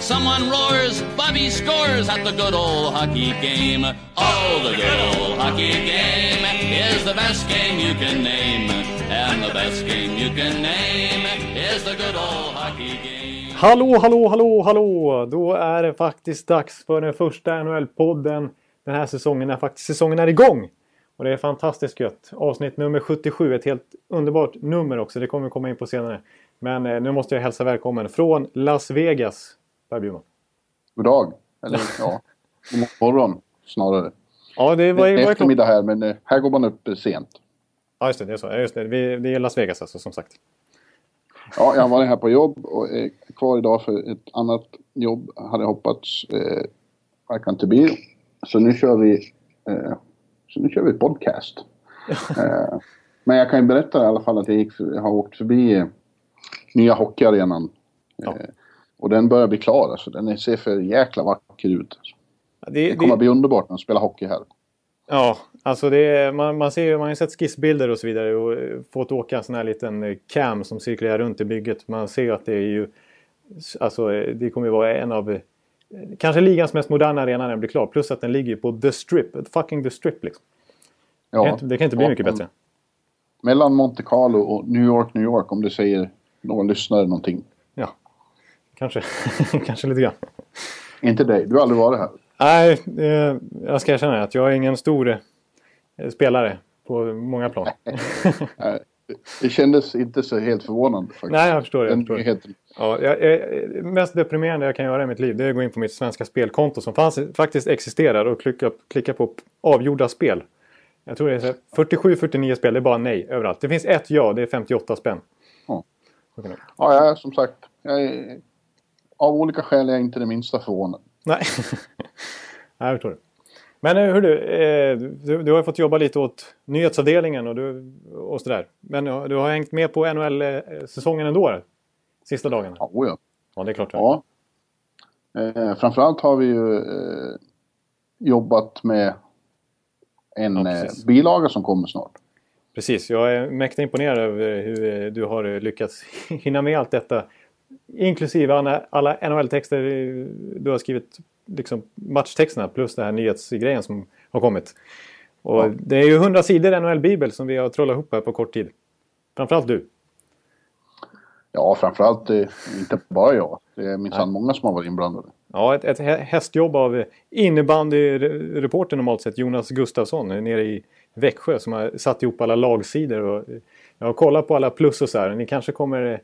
Someone roars, Bobby scores at the good old hockey game. Oh, the good old hockey game is the best game you can name. And the best game you can name is the good old hockey game. Hallå, hallå, hallå, hallå! Då är det faktiskt dags för den första NHL-podden den här säsongen när faktiskt säsongen är igång. Och det är fantastiskt gött. Avsnitt nummer 77, ett helt underbart nummer också. Det kommer vi komma in på senare. Men eh, nu måste jag hälsa välkommen från Las Vegas, Per Bjurman. God dag. Eller ja, god morgon snarare. Ja, det var, är eftermiddag här men eh, här går man upp eh, sent. Ja, just det. Det är så. Ja, just det. Vi, det är Las Vegas alltså, som sagt. Ja, jag har varit här på jobb och är kvar idag för ett annat jobb. Hade hoppats. Eh, verkar inte bli. Så nu kör vi eh, så nu kör vi podcast. eh, men jag kan ju berätta i alla fall att jag, gick, jag har åkt förbi eh, nya hockeyarenan. Ja. Eh, och den börjar bli klar alltså. Den ser för jäkla vacker ut. Ja, Det kommer att bli underbart när de spelar hockey här. Ja, alltså det är, man, man, ser, man har ju sett skissbilder och så vidare och eh, fått åka en sån här liten eh, cam som cirkulerar runt i bygget. Man ser att det är ju... Alltså eh, det kommer ju vara en av... Kanske ligans mest moderna arena när den blir klar. Plus att den ligger på The Strip. Fucking The Strip liksom. Det, kan inte, det kan inte bli Ja, mycket bättre. Mellan Monte Carlo och New York, New York om det säger någon lyssnare någonting. Kanske, kanske lite grann. Inte dig, du har aldrig varit här. Nej, eh, jag ska erkänna att jag är ingen stor eh, spelare på många plan. Nej, Det kändes inte så helt förvånande faktiskt. Nej, jag förstår det. Jag förstår det. Ja, jag, jag, mest deprimerande jag kan göra i mitt liv det är att gå in på mitt svenska spelkonto som fanns, faktiskt existerar och klicka, klicka på avgjorda spel. Jag tror det är så här 47-49 spel, det är bara nej överallt. Det finns ett ja, det är 58 spänn. Det- Ja, jag som sagt, jag är, av olika skäl är jag inte det minsta förvånad. Nej, Nej, jag förstår det. Men eh, hur du, eh, du, du har fått jobba lite åt nyhetsavdelningen och, du, och sådär. Men eh, du har hängt med på NHL-säsongen ändå? Sista dagarna? Ja, ja. Ja, det är klart. ja. Eh, framförallt har vi ju eh, jobbat med en Ja, eh, bilaga som kommer snart. Precis, jag är mäkta imponerad över hur eh, du har eh, lyckats hinna med allt detta. Inklusive alla, NHL-texter du har skrivit, liksom matchtexterna plus den här nyhetsgrejen som har kommit. Och Ja. Det är ju 100 sidor NHL-bibel som vi har trollat ihop här på kort tid. Framförallt du. Ja, framförallt eh, inte bara jag. Det är minsann många som har varit inblandade. Ja, ett, ett hä- hästjobb av eh, innebandyreporter normalt sett, Jonas Gustafsson nere i Växjö som har satt ihop alla lagsidor. Och eh, jag har kollat på alla plus och så här. Ni kanske kommer eh,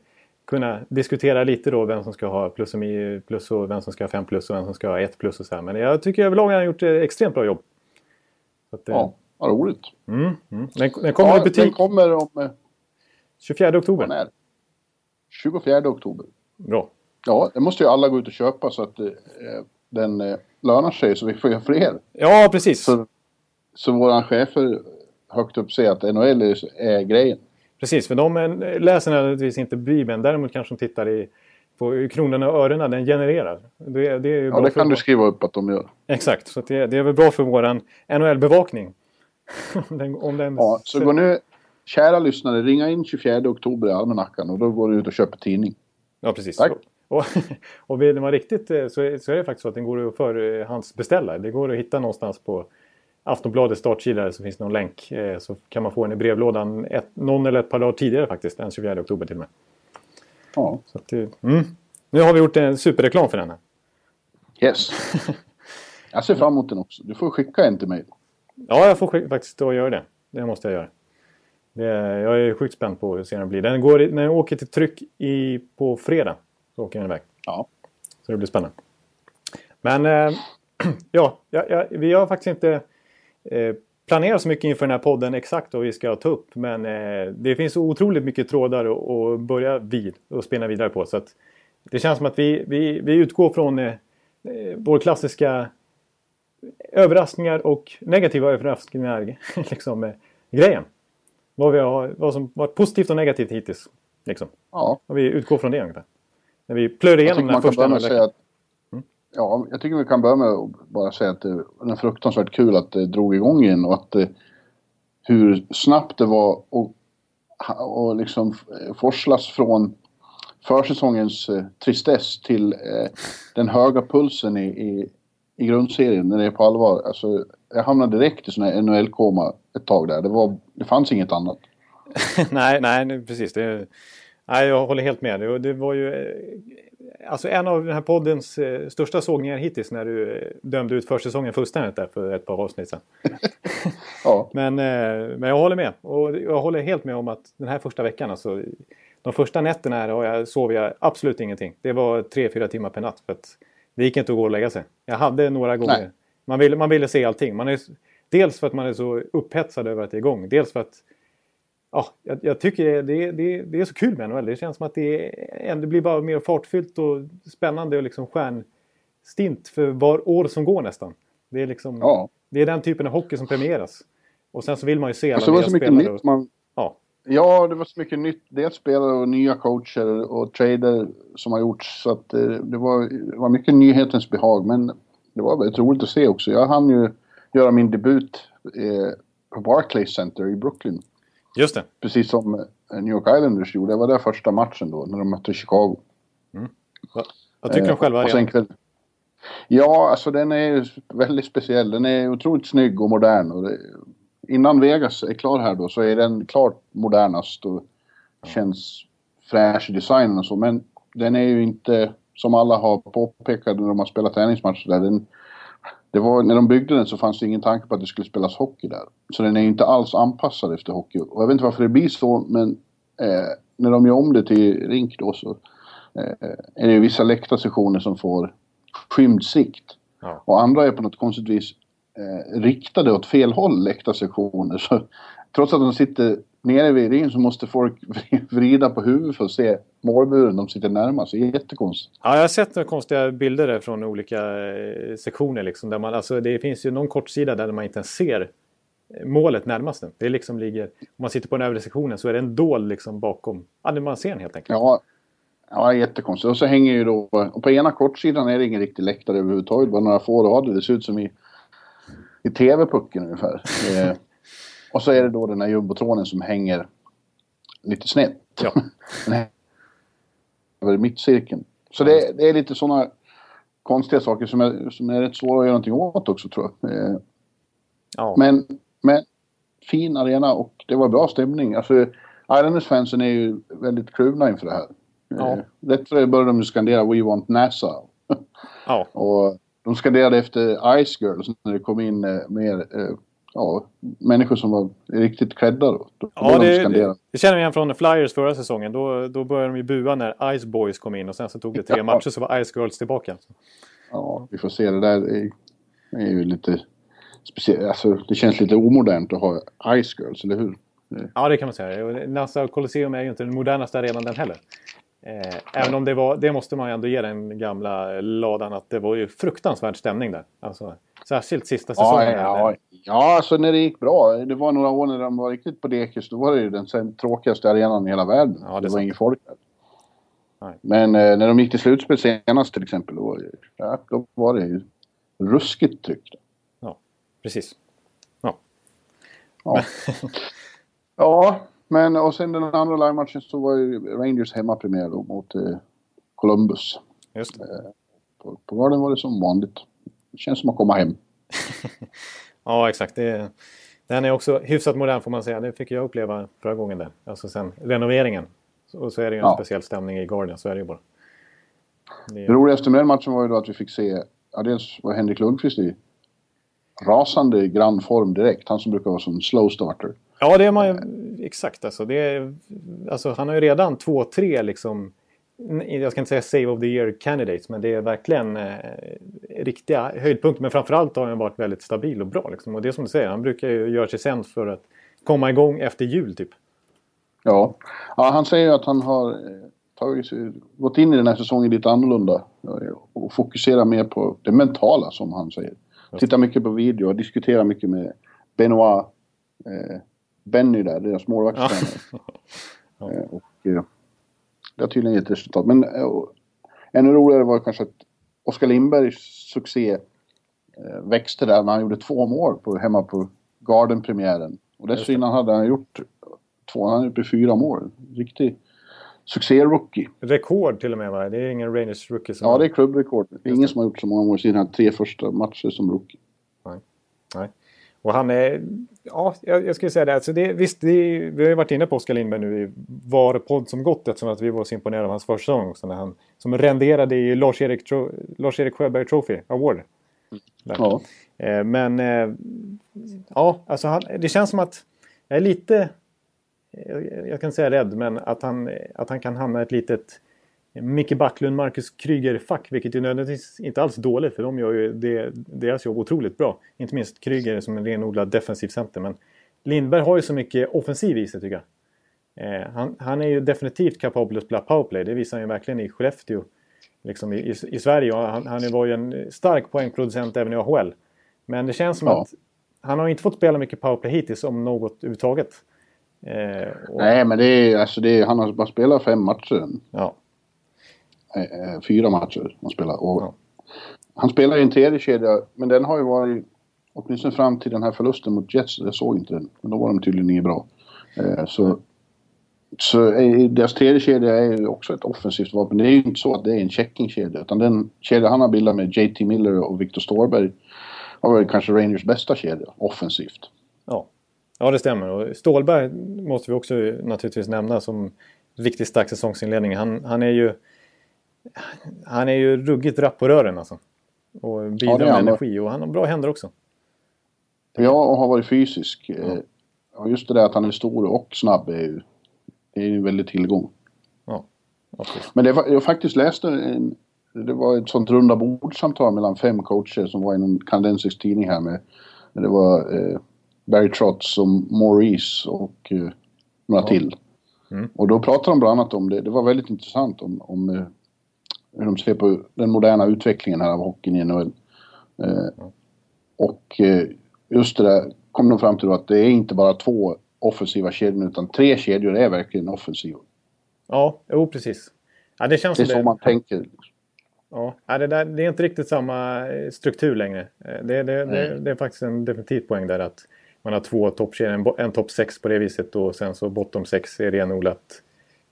kunna diskutera lite då vem som ska ha plus och, plus och vem som ska ha fem plus och vem som ska ha ett plus och så här. Men jag tycker överlag har han gjort ett extremt bra jobb. Så att, eh, Ja, vad roligt. mm, mm. Den, den kommer ja, i butik Den kommer om... Eh, 24 oktober. när? 24 oktober. Bra. Ja, det måste ju alla gå ut och köpa så att eh, den eh, lönar sig så vi får göra fler. Ja, precis. Så, så våran chefer högt upp säger att NHL är, är grejen. Precis, för de eh, läser naturligtvis inte Bibeln. Däremot kanske de tittar i, på hur kronorna och öronen den genererar. Det, det är Ja, det kan du vår- skriva upp att de gör. Exakt, så det, det är väl bra för våran NHL-bevakning. om den, om den, Ja, så gå nu, kära lyssnare, ringa in 24 oktober i almanackan och då går du ut och köper tidning. Ja, precis. Tack. Och, och vill man riktigt eh, så är, så är det faktiskt så att den går att förhandsbeställa. Det går att hitta någonstans på Aftonbladets startsida så finns det någon länk. eh, Så kan man få den i brevlådan ett, någon eller ett par dagar tidigare faktiskt, den 24 oktober till och med. Ja, Så att, mm. Nu har vi gjort en superreklam för den här. yes. Jag ser fram emot den också. Du får skicka en till mig. Ja, jag får skick- faktiskt då göra det. Det måste jag göra. Det, jag är sjukt spänd på hur sen den blir. Den, går, i- den åker till tryck i, på fredag. Så åker den iväg. Ja. Så det blir spännande. Men eh, ja, ja, ja, vi har faktiskt inte eh, planerat så mycket inför den här podden exakt vad vi ska ta upp. Men eh, det finns otroligt mycket trådar att- börja vid och spinna vidare på. Så att det känns som att vi, vi, vi utgår från eh, vår klassiska överraskningar och negativa överraskningar liksom, eh, grejen. vad, vi har, vad som varit positivt och negativt hittills. Liksom. Ja. Och vi utgår från det ungefär. När vi plöjer igenom den här första. Att, mm. Ja, jag tycker vi kan börja med att bara säga att det är fruktansvärt kul att det drog igång igen och att det, hur snabbt det var och, och liksom forslas från försäsongens eh, tristess till eh, den höga pulsen i, i, i grundserien när det är på allvar. Alltså, jag hamnade direkt i sån här NHL-koma ett tag där. Det, var, det fanns inget annat. nej, nej, precis. Det, nej, jag håller helt med. Det, var ju eh, alltså en av den här poddens eh, största sågningar hittills när du eh, dömde ut försäsongen fullständigt där för ett par avsnitt sedan. ja. men, men jag håller med. Och jag håller helt med om att den här första veckan, alltså de första nätterna här jag, sov jag absolut ingenting. Det var tre, fyra timmar per natt. För det gick inte att gå och lägga sig. Jag hade några gånger. Man ville, man ville se allting. Man är, dels för att man är så upphetsad över att det är igång. Dels för att ja, jag, jag tycker det, det, det, är så kul med NHL. Det känns som att det, är, det blir bara mer fartfyllt och spännande och liksom stjärnstint för var år som går nästan. Det är, liksom, ja. det är den typen av hockey som premieras. Och sen så vill man ju se alla nya spelare. Och, man, ja. Ja, det var så mycket nytt. Dels spelare och nya coacher och trader som har gjorts. Så att det, det, var, det var mycket nyhetens behag. Men det var väldigt roligt att se också. Jag hann ju göra min debut eh, på Barclays Center i Brooklyn. Just det. Precis som eh, New York Islanders gjorde. Det var där första matchen då, när de mötte Chicago. Mm. Vad tycker eh, de själva? Och kväll... Ja, alltså den är väldigt speciell. Den är otroligt snygg och modern. Och det, innan Vegas är klar här då så är den klart modernast och känns fräsch i designen och så. Men den är ju inte, som alla har påpekat när de har spelat träningsmatcher där, den, det var, när de byggde den så fanns det ingen tanke på att det skulle spelas hockey där. Så den är inte alls anpassad efter hockey. Och jag vet inte varför det blir så, men eh, när de gör om det till rink då så eh, är det vissa läktarsessioner som får skymd sikt. Ja. Och andra är på något konstigt vis eh, riktade åt fel håll, läktarsektioner. Så, trots att de sitter nere vid ringen så måste folk vrida på huvudet för att se målburen de sitter närmast. Det är jättekonstigt. Ja, jag har sett några konstiga bilder från olika eh, sektioner. Liksom, där man, alltså, det finns ju någon kortsida där man inte ens ser målet närmast den. Det liksom ligger, om man sitter på den övre sektionen så är det en dold liksom bakom. Ja, man ser den helt enkelt. Ja, ja jättekonstigt. Och så hänger ju då, och på ena kortsidan är det ingen riktig läktare överhuvudtaget. Bara några få rader. Det ser ut som i i TV-pucken ungefär. Och så är det då den här jumbotronen som hänger lite snett. Ja. över mittcirkeln. Så det, det, är lite sådana konstiga saker som är, som är rätt svåra att göra någonting åt också tror jag. Eh, ja. Men, men fin arena och det var bra stämning. Alltså, Islanders-fansen är ju väldigt kluvna inför det här. Ja. Eh, rätt för det började de skandera We want NASA. Ja. och de skanderade efter Ice Girls när det kom in eh, mer ja, människor som var riktigt klädda då. då ja, det, det, det känner vi igen från Flyers förra säsongen. Då, då började de ju bua när Ice Boys kom in och sen så tog det tre ja. matcher så var Ice Girls tillbaka. Ja, vi får se. Det där är, är ju lite speciellt. Alltså, det känns lite omodernt att ha Ice Girls, eller hur? Ja, det kan man säga. Nassau Colosseum är ju inte den modernaste arenan den heller. Eh, även om det var, det måste man ju ändå ge den gamla ladan att det var ju fruktansvärd stämning där. Alltså, särskilt sista säsongen. Ja, ja, ja, alltså när det gick bra. Det var några år när de var riktigt på dekis. Då var det ju den tråkigaste arenan i hela världen. Ja, det, det var inget folk där. Nej. Men eh, när de gick till slutspel senast till exempel. Då, ja, då var det ju ruskigt tryck. Ja, precis. Ja. Ja. ja. Men och sen den andra livematchen så var ju Rangers hemmapremiär då mot eh, Columbus. Just eh, på, på Garden var det som vanligt. Det känns som att komma hem. ja, exakt. Det, den är också hyfsat modern får man säga. Det fick jag uppleva förra gången där. Alltså sen renoveringen. Och så är det ju en ja. speciell stämning i Garden, så är det ju bara. Det, det roligaste med den matchen var ju då att vi fick se, ja dels var Henrik Lundqvist i rasande grann form direkt. Han som brukar vara som slow starter. Ja, det är man ju exakt. Alltså, det är, alltså, han har ju redan två, tre liksom jag ska inte säga Save of the Year candidates men det är verkligen eh, riktiga höjdpunkter. Men framförallt har han varit väldigt stabil och bra. Liksom. Och det är som du säger, han brukar ju göra sig sämst för att komma igång efter jul typ. Ja, ja han säger att han har eh, tagit, gått in i den här säsongen lite annorlunda eh, och fokuserar mer på det mentala som han säger. Tittar mycket på video och diskuterar mycket med Benoit. Eh, Benny där, deras målvaktstränare. Ja. Eh, och eh, det har tydligen gett resultat. Men eh, ännu roligare var kanske att Oskar Lindbergs succé växte där när han gjorde två mål på, hemma på Garden-premiären. Och dessförinnan hade han gjort två, han hade gjort fyra mål. Riktig succé-rookie. Rekord till och med va? Det är ingen Rangers rookie som... Ja, det är klubbrekord. Det är ingen som har gjort så många mål i sina tre första matcher som rookie. Nej. Och han är... Ja, jag, jag skulle säga det. Alltså det visst, det, vi har ju varit inne på Oskar Lindberg nu i var podd som gått eftersom att vi var så imponerade av hans första säsong också. När han, som renderade i Lars-Erik Tro, Lars Sjöberg Trophy Award. Där. Ja. Eh, men eh, ja, alltså han, det känns som att jag är lite, jag, jag kan säga rädd, men att han, att han kan hamna i ett litet Micke Backlund, Marcus Kryger-fack, vilket är nödvändigtvis inte alls dåligt för de gör ju det, deras jobb otroligt bra. Inte minst Kryger som en renodlad defensiv center, men Lindberg har ju så mycket offensiv i sig tycker jag. Eh, han, han är ju definitivt kapabel att spela powerplay, det visar han ju verkligen i Skellefteå. Liksom i, i, i Sverige han, han var ju en stark poängproducent även i AHL. Men det känns som Ja. att han har inte fått spela mycket powerplay hittills om något överhuvudtaget. Eh, och, Nej, men det är, alltså det är, han har bara spelat fem matcher. Ja, Eh, fyra matcher han spelar. Och Ja. Han spelar i en tredje kedja, men den har ju varit, åtminstone fram till den här förlusten mot Jets, jag såg inte den, men då var de tydligen inget bra. Eh, så så är, deras tredje kedja är ju också ett offensivt vapen. Det är ju inte så att det är en checkingkedja, utan den kedja han har bildat med JT Miller och Victor Storberg har varit kanske Rangers bästa kedja, offensivt. ja. ja, det stämmer. Och Stålberg måste vi också naturligtvis nämna som riktigt stark säsongsinledning. Han, han är ju han är ju ruggigt rapp på rören alltså. Och bidrar Ja, med energi och han har bra händer också. Ja, och har varit fysisk. Eh, Och just det där att han är stor och snabb är ju, är ju en väldig tillgång. Ja. Men det var, jag faktiskt läste en, det var ett sånt runda bordsamtal mellan fem coacher som var i någon kanadensisk tidning här med, det var eh, Barry Trotz och Maurice och eh, några Ja. till. Mm. Och då pratade de bland annat om det, det var väldigt intressant om, om eh, hur de ser på den moderna utvecklingen här av hockeyn i NHL. Eh, och eh, just det där kom de fram till då att det är inte bara två offensiva kedjor utan tre kedjor är verkligen offensiva. Ja, jo precis. Ja, det känns Det är som så det. man tänker. Ja, det, där, det är inte riktigt samma eh, struktur längre. Eh, Det, det, det, det är faktiskt en definitiv poäng där att man har två toppkedjor, en, en topp 6 på det viset och sen så bottom 6 är renodlat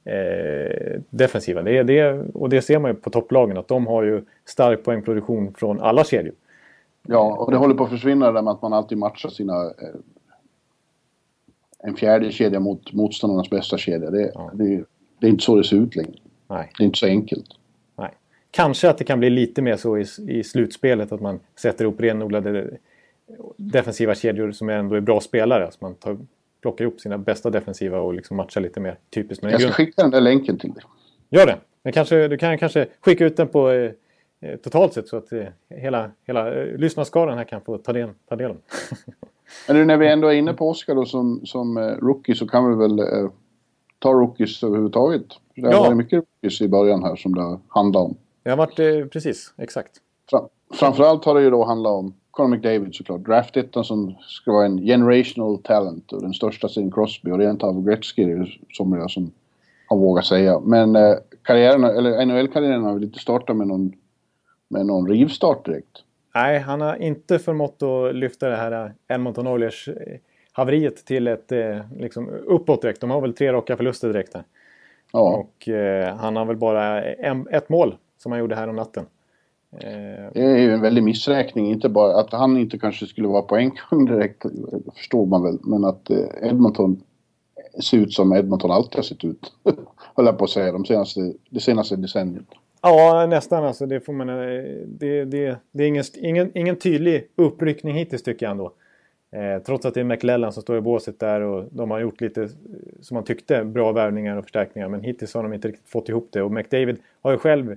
eh, defensiva. Det, det, och det ser man ju på topplagen att de har ju stark poängproduktion från alla kedjor. Ja, och det håller på att försvinna det där med att man alltid matchar sina... Eh, en fjärde kedja mot motståndarnas bästa kedja. Det, Ja. det, det är inte så det ser ut längre. Nej, Det är inte så enkelt. nej. Kanske att det kan bli lite mer så i, i slutspelet att man sätter upp renodlade defensiva kedjor som ändå är bra spelare. Alltså man tar, plockar ihop sina bästa defensiva och liksom matchar lite mer typiskt. Men Jag ska grund- skicka den där länken till dig. Gör det! Men kanske, du kan kanske skicka ut den på eh, eh, totalt sett så att eh, hela, hela eh, lyssnarskaran här kan få ta del, ta del av den. Men när vi ändå är inne på Oscar då som, som eh, rookie så kan vi väl eh, ta rookies överhuvudtaget. Det har Ja. varit mycket rookies i början här som det har handlat om. Det har varit precis, exakt. Fram, framförallt har det ju då handlat om Conor McDavid såklart. Draftettan som ska vara en generational talent och den största sen Crosby och rent av Gretzky är det somliga som har vågat säga. Men eh, karriären, eller NHL-karriären har väl inte startat med någon, med någon rivstart direkt. Nej, han har inte förmått att lyfta det här eh, Edmonton Oilers eh, haveriet till ett eh, liksom uppåt direkt. De har väl tre raka förluster direkt här. Ja, Och eh, han har väl bara en, ett mål som han gjorde här om natten. Eh, det är ju en väldig missräkning. Inte bara att han inte kanske skulle vara poängkung direkt, förstår man väl. Men att eh, Edmonton ser ut som Edmonton alltid har sett ut. Höll jag på att säga, de senaste, det senaste decenniet. Ja, nästan. Alltså, det, får man, eh, det, det, det är ingen, ingen, ingen tydlig uppryckning hittills tycker jag ändå. Eh, trots att det är McLellan som står i båset där och de har gjort lite, som man tyckte, bra värvningar och förstärkningar. Men hittills har de inte riktigt fått ihop det. Och McDavid har ju själv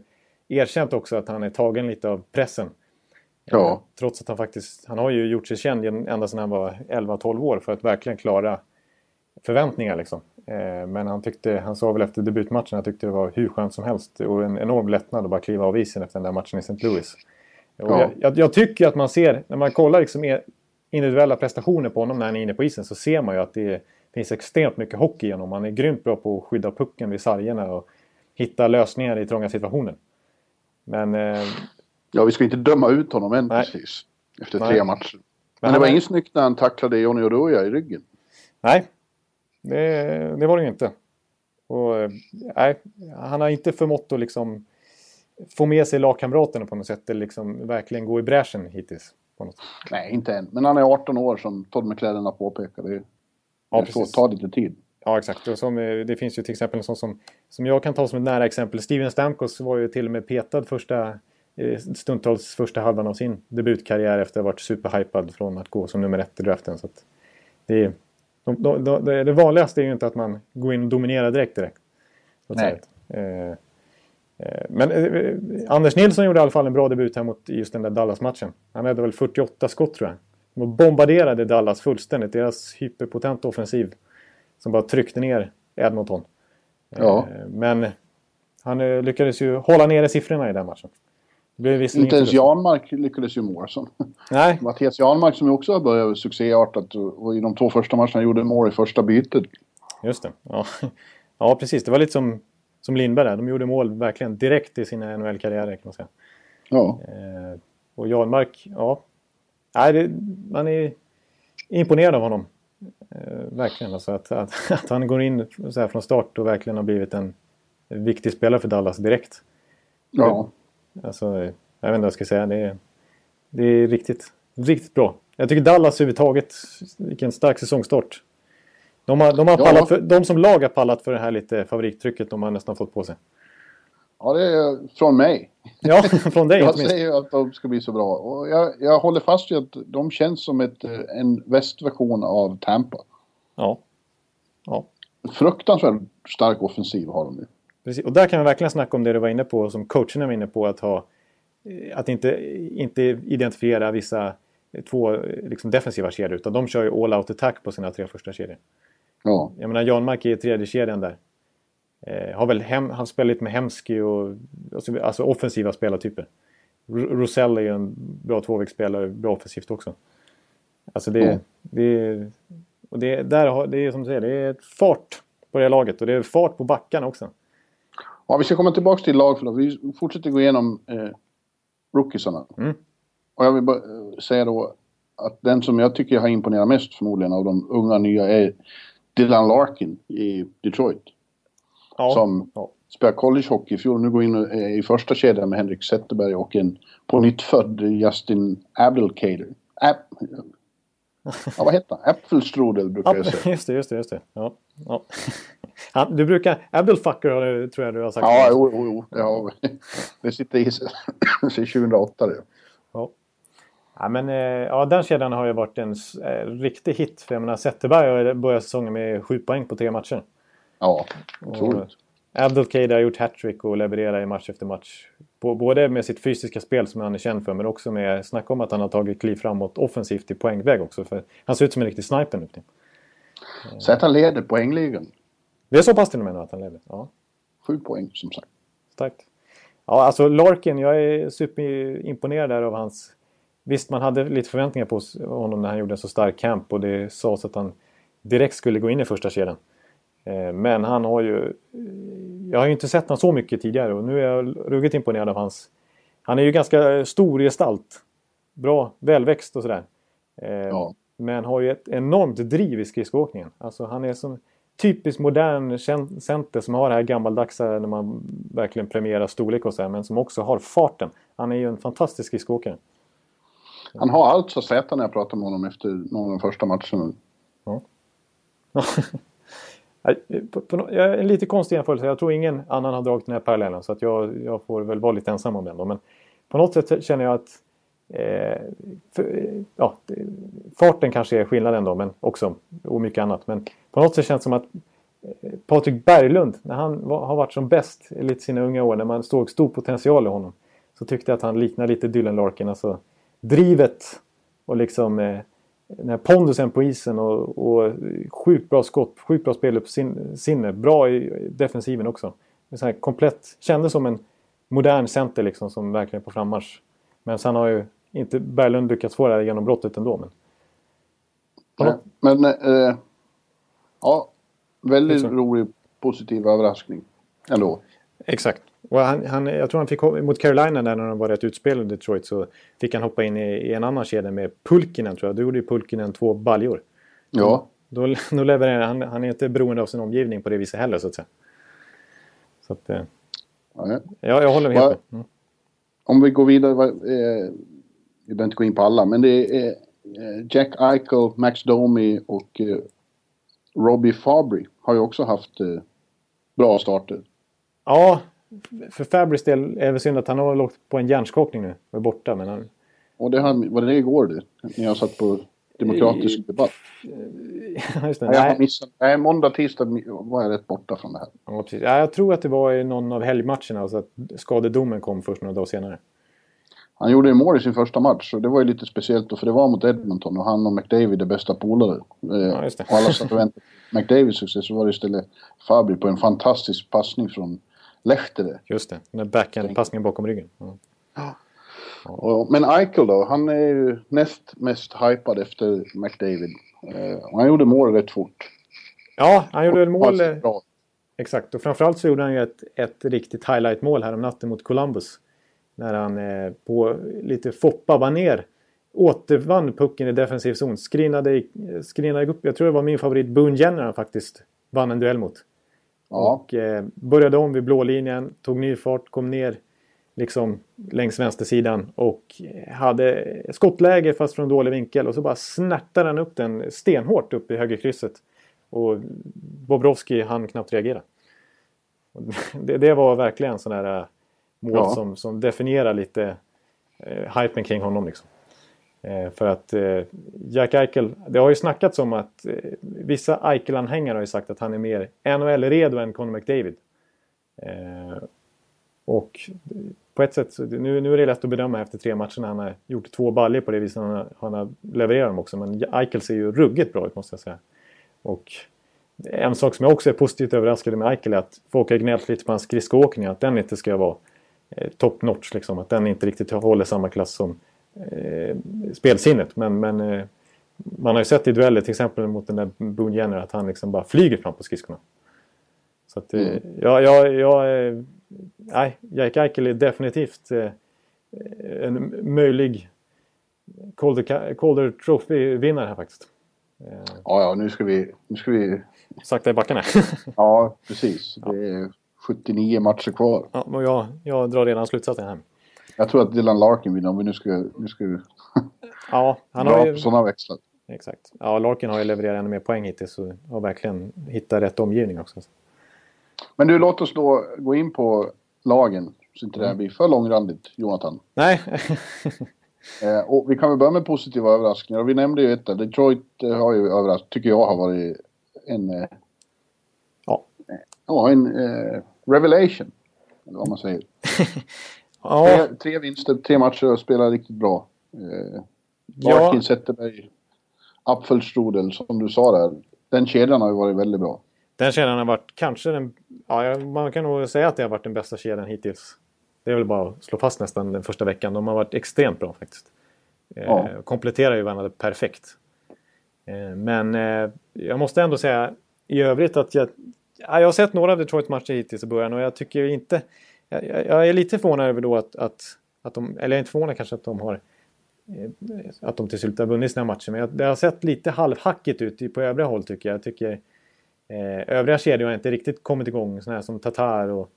erkänt också att han är tagen lite av pressen. Ja. Eh, trots att han faktiskt, han har ju gjort sig känd ända sedan han var 11-12 år för att verkligen klara förväntningar liksom. Eh, men han tyckte, han sa väl efter debutmatchen, han tyckte det var hur skönt som helst och en enorm lättnad att bara kliva av isen efter den där matchen i St. Louis. Ja. jag, jag, jag tycker att man ser, när man kollar liksom individuella prestationer på honom när han är inne på isen så ser man ju att det, finns extremt mycket hockey i honom. Han är grymt bra på att skydda pucken vid sargerna och hitta lösningar i trånga situationer. Men... Eh, ja, vi ska inte döma ut honom än nej. precis. Efter nej. tre matcher. Men, Men det var inget snyggt när han tacklade Johnny Oduya i ryggen. Nej, det, det var det ju inte. Och, eh, nej, han har inte förmått att liksom få med sig lagkamraterna på något sätt. Eller liksom verkligen gå i bräschen hittills. Nej, inte än. Men han är 18 år som Todd McLaren. Det, ja, det får ta lite tid. Ja, exakt. Och som, eh, det finns ju till exempel en sån som, som jag kan ta som ett nära exempel. Steven Stamkos var ju till och med petad första, eh, stundtals första halvan av sin debutkarriär efter att ha varit superhypad från att gå som nummer ett i draften. Så det, är, de, de, de, det vanligaste är ju inte att man går in och dominerar direkt. direkt Nej. Eh, eh, men eh, Anders Nilsson gjorde i alla fall en bra debut här mot just den där Dallas-matchen. Han hade väl 48 skott tror jag. De bombarderade Dallas fullständigt. Deras hyperpotenta offensiv som bara tryckte ner Edmonton. Ja. Eh, men han eh, lyckades ju hålla nere siffrorna i den matchen. Inte ens Janmark lyckades ju mål. Nej. Mattias Janmark som ju också har börjat succéartat och i de två första matcherna gjorde mål i första bytet. Just det. Ja, ja precis. Det var lite som, som Lindberg där. De gjorde mål verkligen direkt i sina NHL-karriärer kan man säga. Ja. Eh, och Janmark, ja. Nej, det, man är imponerad av honom. Eh, verkligen. Alltså att, att, att, han går in så här från start och verkligen har blivit en viktig spelare för Dallas direkt. Ja. Alltså, jag vet inte vad jag ska säga. Det är, det är riktigt, riktigt bra. Jag tycker Dallas överhuvudtaget, vilken stark säsongstart. De, har, de, har pallat för, de som lag har pallat för det här lite favorittrycket de har nästan fått på sig. Ja, det är från mig. Ja, från dig Jag säger att de ska bli så bra. Och jag, jag håller fast vid att de känns som ett, en västversion av Tampa. Ja. ja. Fruktansvärt stark offensiv har de nu. Precis. Och där kan vi verkligen snacka om det du var inne på, som coacherna var inne på, att ha eh, att inte, inte identifiera vissa eh, två eh, liksom defensiva kedjor utan de kör ju all out attack på sina tre första kedjor. Ja. Jag menar Janmark är i tredje kedjan där. Eh, har väl hem, han spelar lite med Hemsky och alltså, alltså offensiva spelartyper. Rosell är ju en bra tvåvägsspelare, bra offensivt också. Alltså det, mm. det, och det, där har, det är som du säger, det är fart på det laget och det är fart på backarna också. Ja, vi ska komma tillbaka till lag, vi fortsätter gå igenom eh, rookiesarna. Mm. Och jag vill bara eh, säga då att den som jag tycker har imponerat mest förmodligen av de unga nya är Dylan Larkin i Detroit. Ja. Som ja. spelade collegehockey i fjol. Nu går in i första kedjan med Henrik Zetterberg och en på nytt född Justin Abdelkader. Ab ja, vad heter han? Äpfelstrudel brukar jag säga. Just det, just det. Just det. Ja. Ja. Han, du brukar... Abdelfucker tror jag du har sagt. Ja, jo, jo, jo. Ja, det sitter i sig sedan 2008. Det. Ja. Ja, men, eh, ja, den kedjan har ju varit en eh, riktig hit. För jag menar, Zetterberg har börjat säsongen med sju poäng på tre matcher. Ja, otroligt. Abdelkader har gjort hattrick och levererar i match efter match. Både med sitt fysiska spel som han är känd för men också med snack om att han har tagit kliv framåt offensivt i poängväg också. För han ser ut som en riktig sniper nu. Så att han leder poängligan. Det är så pass till och med att han leder? Ja. Sju poäng som sagt. Starkt. Ja, alltså Larkin, jag är superimponerad där av hans... Visst, man hade lite förväntningar på honom när han gjorde en så stark camp och det sades att han direkt skulle gå in i första kedjan. Eh, men han har ju... Jag har ju inte sett honom så mycket tidigare och nu är jag ruggigt imponerad av hans... Han är ju ganska stor i gestalt. Bra, välväxt och sådär. Eh, ja. Men har ju ett enormt driv i skridskoåkningen. Alltså han är som typiskt modern center som har det här gammaldags när man verkligen premierar storlek och så här, men som också har farten. Han är ju en fantastisk skridskoåkare. Han har allt så sätta när jag pratar med honom efter någon av de första matcherna. Ja. Äh, en jag är lite konstig jämförelse. Jag tror ingen annan har dragit den här parallellen så att jag, jag får väl vara lite ensam om den. Då. Men på något sätt känner jag att eh, för, eh, ja, farten kanske är skillnaden då, men också och mycket annat. Men på något sätt känns det som att eh, Patrik Berglund, när han var, har varit som bäst i sina unga år, när man såg stor potential i honom, så tyckte jag att han liknar lite Dylan Larkin. Alltså drivet och liksom eh, den här pondusen på isen och, och sjukt bra skott, sjukt bra spel på sin, sinne. Bra i defensiven också. Så här komplett, kändes som en modern center liksom som verkligen är på frammarsch. Men sen har ju inte Berglund lyckats få det här genombrottet ändå. Men, ja, men eh, Ja, väldigt rolig positiv överraskning ändå. Exakt. Och han, han, jag tror han fick mot Carolina där när de var rätt utspelade i Detroit så fick han hoppa in i, i en annan kedja med Pulkinen tror jag. Då gjorde ju Pulkinen två baljor. Ja. Då, då levererar han. Han är inte beroende av sin omgivning på det viset heller så att säga. Så att, eh, ja, jag håller med. Va, mm. Om vi går vidare. Eh, vi behöver inte gå in på alla men det är eh, Jack Eichel, Max Domi och eh, Robbie Fabry har ju också haft eh, bra starter. Ja, för Fabrys del är det synd att han har lågt på en hjärnskakning nu och är borta. Men han... Och det här, var det igår det? När jag satt på demokratisk debatt? Just det, nej, jag har missat. Nej, måndag, tisdag var jag rätt borta från det här. Ja, precis. Ja, jag tror att det var i någon av helgmatcherna, alltså att skadedomen kom först några dagar senare. Han gjorde ju mål i sin första match och det var ju lite speciellt då, för det var mot Edmonton och han och McDavid är bästa polare. Eh, ja, och alla satt och väntade på McDavids success så var det istället Fabri på en fantastisk passning från Lehtere. Just det, där backhand-passningen bakom ryggen. Ja. Ja. Men Eichel då, han är ju näst mest hypad efter McDavid. Eh, och han gjorde mål rätt fort. Ja, han gjorde väl mål... Bra. Exakt, och framförallt så gjorde han ju ett, ett riktigt highlight-mål här om natten mot Columbus. När han eh, på lite foppa-baner återvann pucken i defensiv zon. Skrinade, skrinade upp, jag tror det var min favorit Boone Jenner faktiskt vann en duell mot. Ja. Och eh, började om vid blålinjen, tog ny fart, kom ner liksom längs vänstersidan och hade skottläge fast från dålig vinkel och så bara snärtade han upp den stenhårt upp i högerkrysset. Och Bobrovski hann knappt reagera. Det, det, var verkligen sån där äh, mål ja. som, som definierar lite eh, hypen kring honom. Liksom. Eh, för att eh, Jack Eichel, det har ju snackats om att eh, vissa Eichel-anhängare har ju sagt att han är mer NHL-redo än Conor McDavid. Och på ett sätt, nu, nu är det lätt att bedöma efter tre matcher när han har gjort två baljor på det viset han har, han har levererat dem också. Men Eichel ser ju ruggigt bra ut måste jag säga. Och en sak som jag också är positivt överraskad med Eichel är att folk har gnällt lite på hans skridskoåkning. Att den inte ska vara top notch liksom. Att den inte riktigt håller samma klass som eh, spelsinnet. Men, men eh, man har ju sett i dueller till exempel mot den där Boone Jenner att han liksom bara flyger fram på skridskorna. Så att, eh, mm. ja, ja, ja, eh, nej, Jack Eichel är definitivt eh, en möjlig Calder, Calder Trophy-vinnare här faktiskt. Ja, ja, nu ska vi... Nu ska vi... Sakta i backarna. ja, precis. Det är 79 matcher kvar. Ja, och jag, jag drar redan slutsatsen här. Jag tror att Dylan Larkin vinner om vi nu ska... Nu ska vi ja, han har ju... sådana växlar. Exakt. Ja, Larkin har ju levererat ännu mer poäng hittills och har verkligen hittat rätt omgivning också. Men du, låt oss då gå in på lagen. Så inte det här mm. blir för långrandigt, Jonathan. Nej. eh, och vi kan väl börja med positiva överraskningar. Och vi nämnde ju ett Detroit eh, har ju överraskat, tycker jag har varit en... Eh, ja. Ja, en eh, revelation. Eller vad man säger. Ja. tre, tre vinster, tre matcher och spelar riktigt bra. Eh, Larkin, ja. Zetterberg, Apfelstrudel som du sa där. Den kedjan har ju varit väldigt bra. Den kedjan har varit kanske den... Ja, man kan nog säga att det har varit den bästa kedjan hittills. Det är väl bara att slå fast nästan den första veckan. De har varit extremt bra faktiskt. Eh, ja. Kompletterar ju varandra perfekt. Eh, men eh, jag måste ändå säga i övrigt att jag... Ja, jag har sett några av Detroit matcher hittills i början och jag tycker inte... Jag, jag är lite förvånad över då att, att, att de... Eller jag är inte förvånad kanske att de har... Eh, att de till slut har vunnit sina matcher. Men jag, det har sett lite halvhackigt ut på övriga håll tycker jag. Jag tycker Eh, övriga kedjor har inte riktigt kommit igång. Sådana här som Tatar och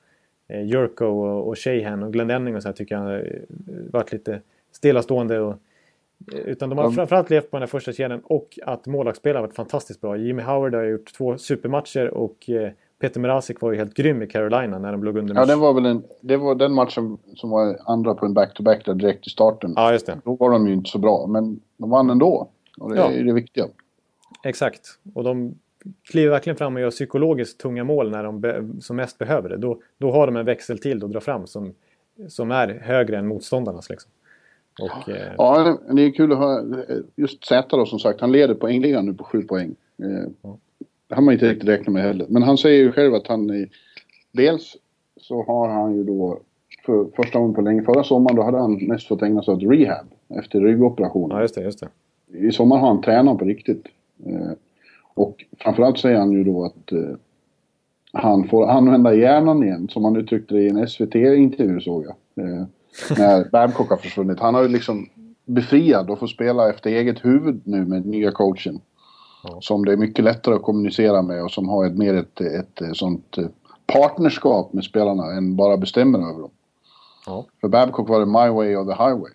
eh, Jurko och, och Sheehan och Glendenning och så här tycker jag har eh, varit lite stillastående. Och, eh, utan de har mm. framförallt levt på den här första kedjan och att målvaktsspelet har varit fantastiskt bra. Jimmy Howard har gjort två supermatcher och eh, Peter Mrazek var ju helt grym i Carolina när de låg under. Ja, det var väl en, det var den matchen som var andra på en back-to-back där direkt i starten. Ja, just det. Då var de ju inte så bra, men de vann ändå. Och det ja. är det viktiga. Exakt. Och de kliver verkligen fram och gör psykologiskt tunga mål när de som mest behöver det. Då, då har de en växel till att dra fram som, som är högre än motståndarnas. Liksom. Och, eh... Ja, det är kul att höra. Just Zäta då som sagt, han leder poängligan nu på sju poäng. Eh, ja. Det har man inte riktigt räknat med heller. Men han säger ju själv att han i, dels så har han ju då för första gången på länge, förra sommaren då hade han mest fått ägna sig åt rehab efter ryggoperationen. Ja, just det, just det. I sommar har han tränat på riktigt. Eh, Och framförallt säger han ju då att eh, han får använda hjärnan igen, som han uttryckte det i en SVT-intervju såg jag. Eh, när Babcock har försvunnit. Han har ju liksom befriad och får spela efter eget huvud nu med nya coachen. Som det är mycket lättare att kommunicera med och som har ett, mer ett, ett, ett sånt eh, partnerskap med spelarna än bara bestämmer över dem. Ja. För Babcock var det my way or the highway.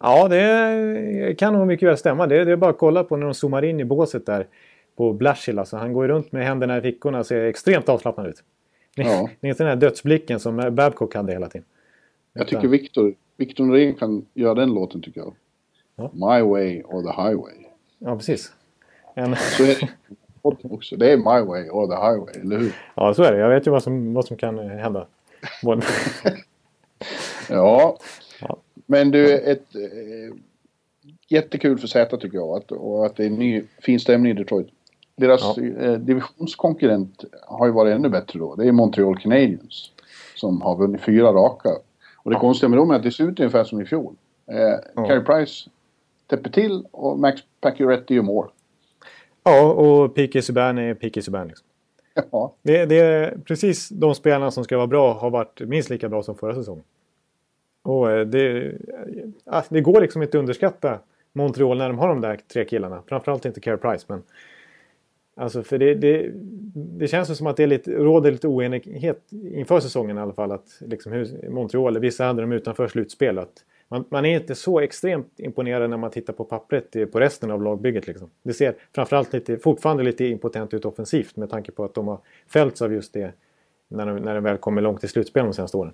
Ja, det kan nog mycket väl stämma. Det, det är bara att kolla på när de zoomar in i båset där på Blashill. Alltså, han går runt med händerna i fickorna och ser extremt avslappnad ut. Ja. Det är inte den här dödsblicken som Babcock hade hela tiden. Jag tycker Victor, Victor Norén kan göra den låten tycker jag. Ja. My way or the highway. Ja, precis. En... Så är det också. Det är my way or the highway, eller hur? Ja, så är det. Jag vet ju vad som, vad som kan hända. ja. ja. Men du, ett... Eh, jättekul för Z tycker jag. Att, och att det är ny fin stämning i Detroit. Deras ja. eh, divisionskonkurrent har ju varit ännu bättre då. Det är Montreal Canadiens. Som har vunnit fyra raka. Och det ja. konstiga med dem är att det ser ut ungefär som i fjol. Eh, ja. Carey Price täpper till och Max Pacioretty gör mål. Ja, och P.K. Subban är P.K. Subban. Liksom. Ja. Det, det, är precis de spelarna som ska vara bra har varit minst lika bra som förra säsongen. Och eh, det, det går liksom inte att underskatta Montreal när de har de där tre killarna. Framförallt inte Care Price. Men, alltså för det, det, det känns som att det är lite, råder lite oenighet inför säsongen i alla fall. Att liksom hur, Montreal, vissa hade dem utanför slutspel. Att man, man, är inte så extremt imponerad när man tittar på pappret på resten av lagbygget. Liksom. Det ser framförallt lite, fortfarande lite impotent ut offensivt med tanke på att de har fällts av just det när de, när de väl kommer långt i slutspel de senaste åren.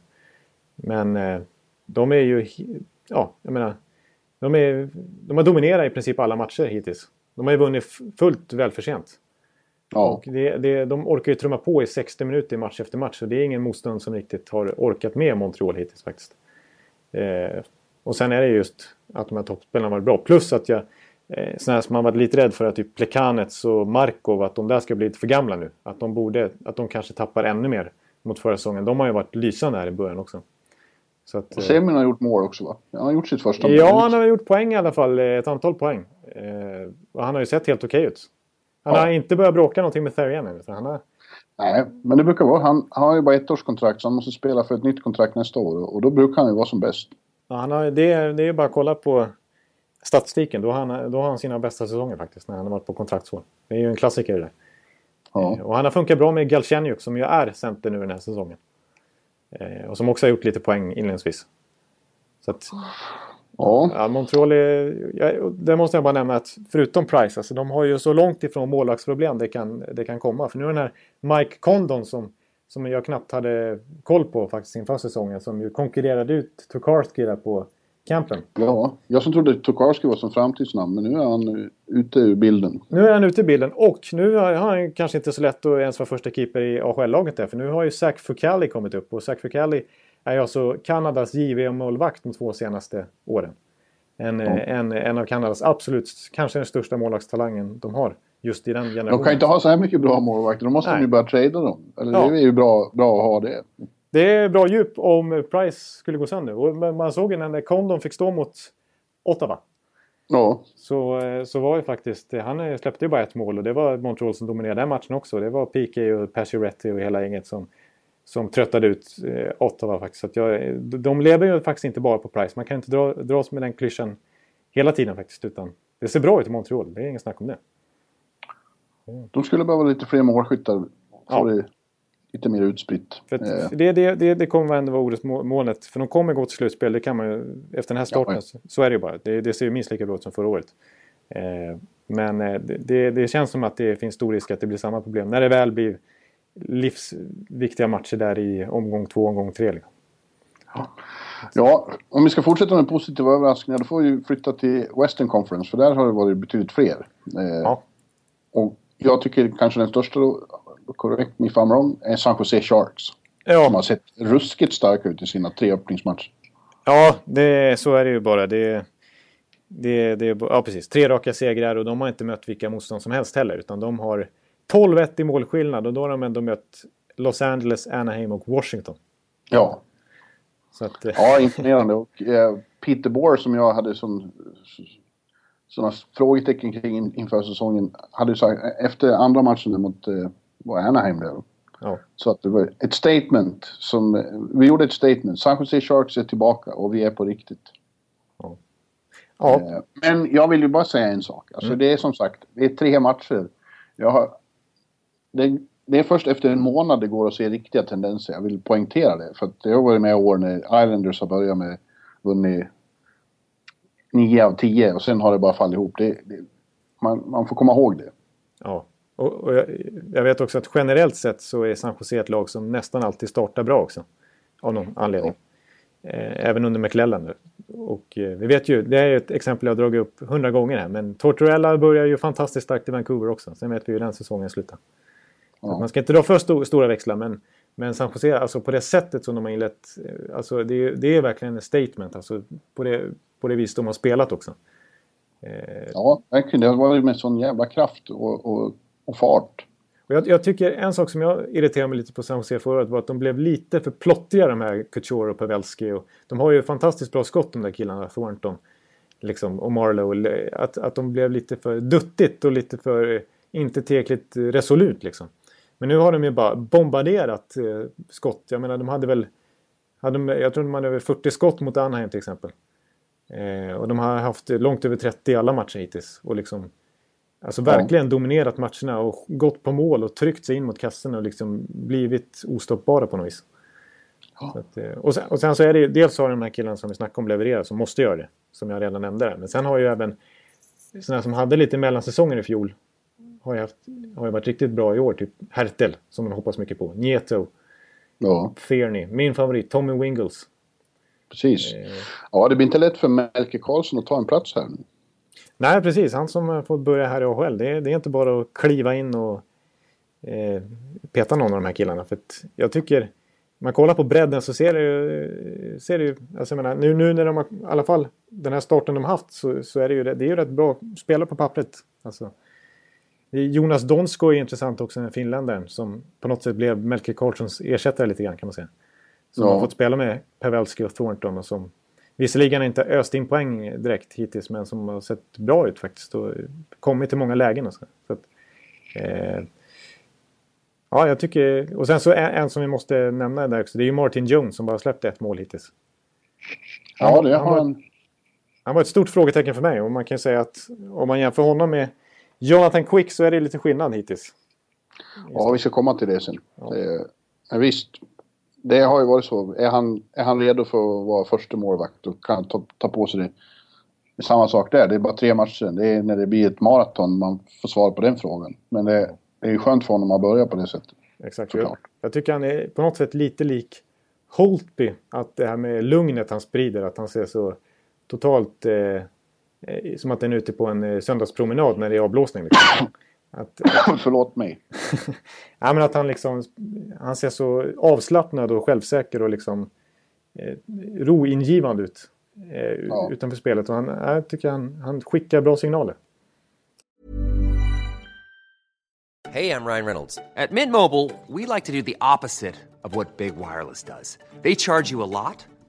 Men eh, de är ju... Ja, jag menar de, är, de har dominerat i princip alla matcher hittills. De har ju vunnit fullt välförtjänt. Ja. Och det, det, de orkar ju trumma på i 60 minuter match efter match. Så det är ingen motstånd som riktigt har orkat med Montreal hittills faktiskt. Eh, och sen är det just att de här toppspelarna varit bra. Plus att jag... Eh, sådana som man varit lite rädd för att typ Plekanets och Markov att de där ska bli lite för gamla nu. Att de borde... Att de kanske tappar ännu mer mot förra säsongen. De har ju varit lysande här i början också. Så att, och Semin har gjort mål också va? Han har gjort sitt första mål. Ja, han har gjort poäng i alla fall. Ett antal poäng. Eh, och han har ju sett helt okej ut. Han ja. har inte börjat bråka någonting med Therian ännu. Han har... Nej, men det brukar vara. Han, han har ju bara ett års kontrakt så han måste spela för ett nytt kontrakt nästa år. Och då brukar han ju vara som bäst. Ja, han har, det, det är bara att kolla på statistiken. Då har, han, då har han sina bästa säsonger faktiskt. När han har varit på kontraktsår. Det är ju en klassiker det där. Ja. Och han har funkat bra med Galchenyuk som ju är center nu den här säsongen. Eh, och som också har gjort lite poäng inledningsvis. Så att, ja. ja. Montreal är... Ja, det måste jag bara nämna att förutom Price, alltså de har ju så långt ifrån målvaktsproblem det kan, det kan komma. För nu är den här Mike Condon som, som jag knappt hade koll på faktiskt inför säsongen. Som ju konkurrerade ut Tokarski där på campen. Ja, jag som trodde Tokarski var som framtidsnamn men nu är han ute ur bilden. Nu är han ute ur bilden och nu har han kanske inte så lätt att ens vara första keeper i AHL-laget där för nu har ju Zach Fucali kommit upp och Zach Fucali är alltså Kanadas JVM-målvakt de två senaste åren. En, ja. en, en av Kanadas absolut, kanske den största målvaktstalangen de har just i den generationen. De kan inte ha så här mycket bra målvakter, då måste Nej. de ju börja trada dem. Eller ja. det är ju bra, bra att ha det. Det är bra djup om Price skulle gå sönder. Och man såg ju när Condon fick stå mot Ottawa. Ja. Så, eh, så var ju faktiskt, han släppte ju bara ett mål och det var Montreal som dominerade den matchen också. Det var PK och Pacioretty och hela gänget som, som tröttade ut eh, Ottawa faktiskt. Så jag, de lever ju faktiskt inte bara på Price. Man kan inte dra, dras med den klyschan hela tiden faktiskt. Utan det ser bra ut i Montreal, det är inget snack om det. De skulle behöva lite fler målskyttar. Ja lite mer utspritt. Eh. det, det, det, det kommer ändå vara orosmolnet. För de kommer gå till slutspel. Det kan man ju, efter den här starten ja, så är det ju bara. Det, det ser ju minst lika bra ut som förra året. Eh, men eh, det, det, känns som att det finns stor risk att det blir samma problem. När det väl blir livsviktiga matcher där i omgång två, omgång tre. Liksom. Ja, om vi ska fortsätta med positiva överraskningar då får vi flytta till Western Conference för där har det varit betydligt fler. ja. Och jag tycker kanske den största då, correct me if I'm wrong, är San Jose Sharks. Ja. Som har sett ruskigt starka ut i sina tre öppningsmatcher. Ja, det, så är det ju bara. Det, det, det, ja, precis. Tre raka segrar och de har inte mött vilka motstånd som helst heller. Utan de har 12-1 i målskillnad och då har de ändå mött Los Angeles, Anaheim och Washington. Ja. Att, ja, imponerande. Och eh, Peter Bohr som jag hade som sådana frågetecken kring inför säsongen. Hade ju sagt efter andra matchen mot eh, var Anaheim där. Ja. Så att det var ett statement som, vi gjorde ett statement. San Jose Sharks är tillbaka och vi är på riktigt. Ja. ja. Eh, Men jag vill ju bara säga en sak. Alltså Mm. det är som sagt, det är tre matcher. Jag har, det, det är först efter en månad det går att se riktiga tendenser. Jag vill poängtera det. För att jag har varit med i år när Islanders har börjat med vunnit 9 av 10 och sen har det bara fallit ihop. Det, det, man, man får komma ihåg det. Ja, och, och jag, jag vet också att generellt sett så är San Jose ett lag som nästan alltid startar bra också. Av någon anledning. Eh, även under McLellan nu. Och eh, vi vet ju, det är ju ett exempel jag dragit upp hundra gånger här. Men Tortorella börjar ju fantastiskt starkt i Vancouver också. Sen vet vi hur den säsongen slutar. Att Man ska inte dra för sto stora växlar men, men San Jose, alltså på det sättet som de har inlett. eh, Alltså det, är- det är verkligen ett statement. Alltså på det, på det vis de har spelat också. Eh, Ja, verkligen. Det har varit med sån jävla kraft och, och, och fart. Och jag, jag tycker en sak som jag irriterade mig lite på San Jose förra året var att de blev lite för plottiga de här Couture och Pavelski. Och de har ju fantastiskt bra skott de där killarna, Thornton liksom, och Marlowe. Att, att de blev lite för duttigt och lite för eh, inte tillräckligt resolut liksom. Men nu har de ju bara bombarderat eh, skott. Jag menar de hade väl... Hade de, jag tror de hade över 40 skott mot Anaheim till exempel. Eh, och de har haft långt över 30 i alla matcher hittills. Och liksom, alltså verkligen dominerat matcherna och gått på mål och tryckt sig in mot kassorna och liksom blivit ostoppbara på något vis. Ja. Att, eh, och, sen, och sen så är det ju, dels har de här killarna som vi snackade om levererar som måste göra det. Som jag redan nämnde där. Men sen har ju även sådana som hade lite mellansäsonger i fjol. Har ju, haft, har ju varit riktigt bra i år. Typ Hertel som man hoppas mycket på. Nieto, Ja, Fearney, min favorit Tommy Wingles. precis. Eh, Ja, det blir inte lätt för Melker Karlsson att ta en plats här nu. Nej, precis. Han som fått börja här i AHL. Det det är inte bara att kliva in och eh, peta någon av de här killarna. För jag tycker, man kollar på bredden så ser det ju... Ser det ju alltså jag menar, nu, nu när de har, i alla fall den här starten de har haft så, så är det ju, det är ju rätt bra spelare på pappret. Alltså, Jonas Donsko är intressant också, den finländaren som på något sätt blev Melker Karlssons ersättare lite grann kan man säga. Som Ja. har fått spela med Pavelski och Thornton och som visserligen inte öst in poäng direkt hittills men som har sett bra ut faktiskt och kommit till många lägen och så. så att, eh, ja, jag tycker... Och sen så en, en som vi måste nämna där också, det är ju Martin Jones som bara släppt ett mål hittills. Ja, det han har var- han. Han var ett stort frågetecken för mig och man kan ju säga att om man jämför honom med Jonathan Quick så är det lite skillnad hittills. Ja, vi ska komma till det sen. Ja. Men visst, det har ju varit så. Är han, är han redo för att vara första målvakt och kan ta, ta på sig det. Det är samma sak där. Det är bara tre matcher. Det är när det blir ett maraton man får svar på den frågan. Men det, det är ju skönt för honom att börja på det sättet. Exakt. Jag, jag tycker han är på något sätt lite lik Holtby. Att det här med lugnet han sprider, att han ser så totalt eh, som att han är ute på en eh, söndagspromenad när det är avblåsning. Liksom. Att, Förlåt mig. ja, men att han liksom han ser så avslappnad och självsäker och liksom eh, roingivande ut eh, Ja. utanför spelet. Och han, jag tycker han, han skickar bra signaler. Hey, I'm Ryan Reynolds. At Mint Mobile, we like to do the opposite of what Big Wireless does. They charge you a lot,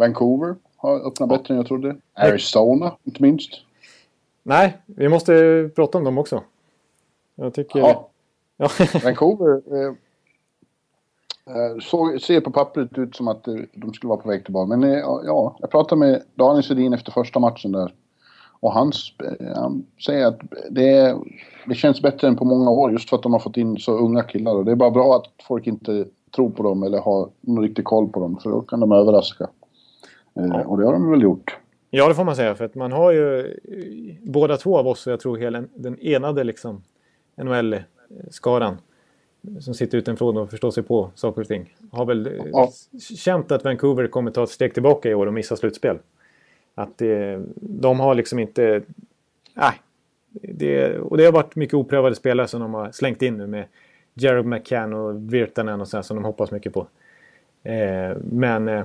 Vancouver. Har öppnat bättre än jag trodde. Arizona, inte minst. Nej, vi måste prata om dem också. Jag tycker... Ja, Ja. Vancouver eh, eh, såg, ser på pappret ut som att eh, de skulle vara på väg tillbaka. Men eh, ja, jag pratade med Daniel Sedin efter första matchen där. Och han, eh, han säger att det, det känns bättre än på många år just för att de har fått in så unga killar. Och det är bara bra att folk inte tror på dem eller har någon riktig koll på dem. För då kan de överraska. Eh, och det har de väl gjort. Ja, det får man säga. För att man har ju eh, båda två av oss, och jag tror hela den enade liksom NHL-skaran som sitter utanför och förstår sig på saker och ting. Har väl eh, Ja. känt att Vancouver kommer ta ett steg tillbaka i år och missa slutspel. Att det, de har liksom inte... Nej, det, och det har varit mycket oprövade spelare som de har slängt in nu med Jared McCann och Virtanen och så som de hoppas mycket på. Eh, men eh,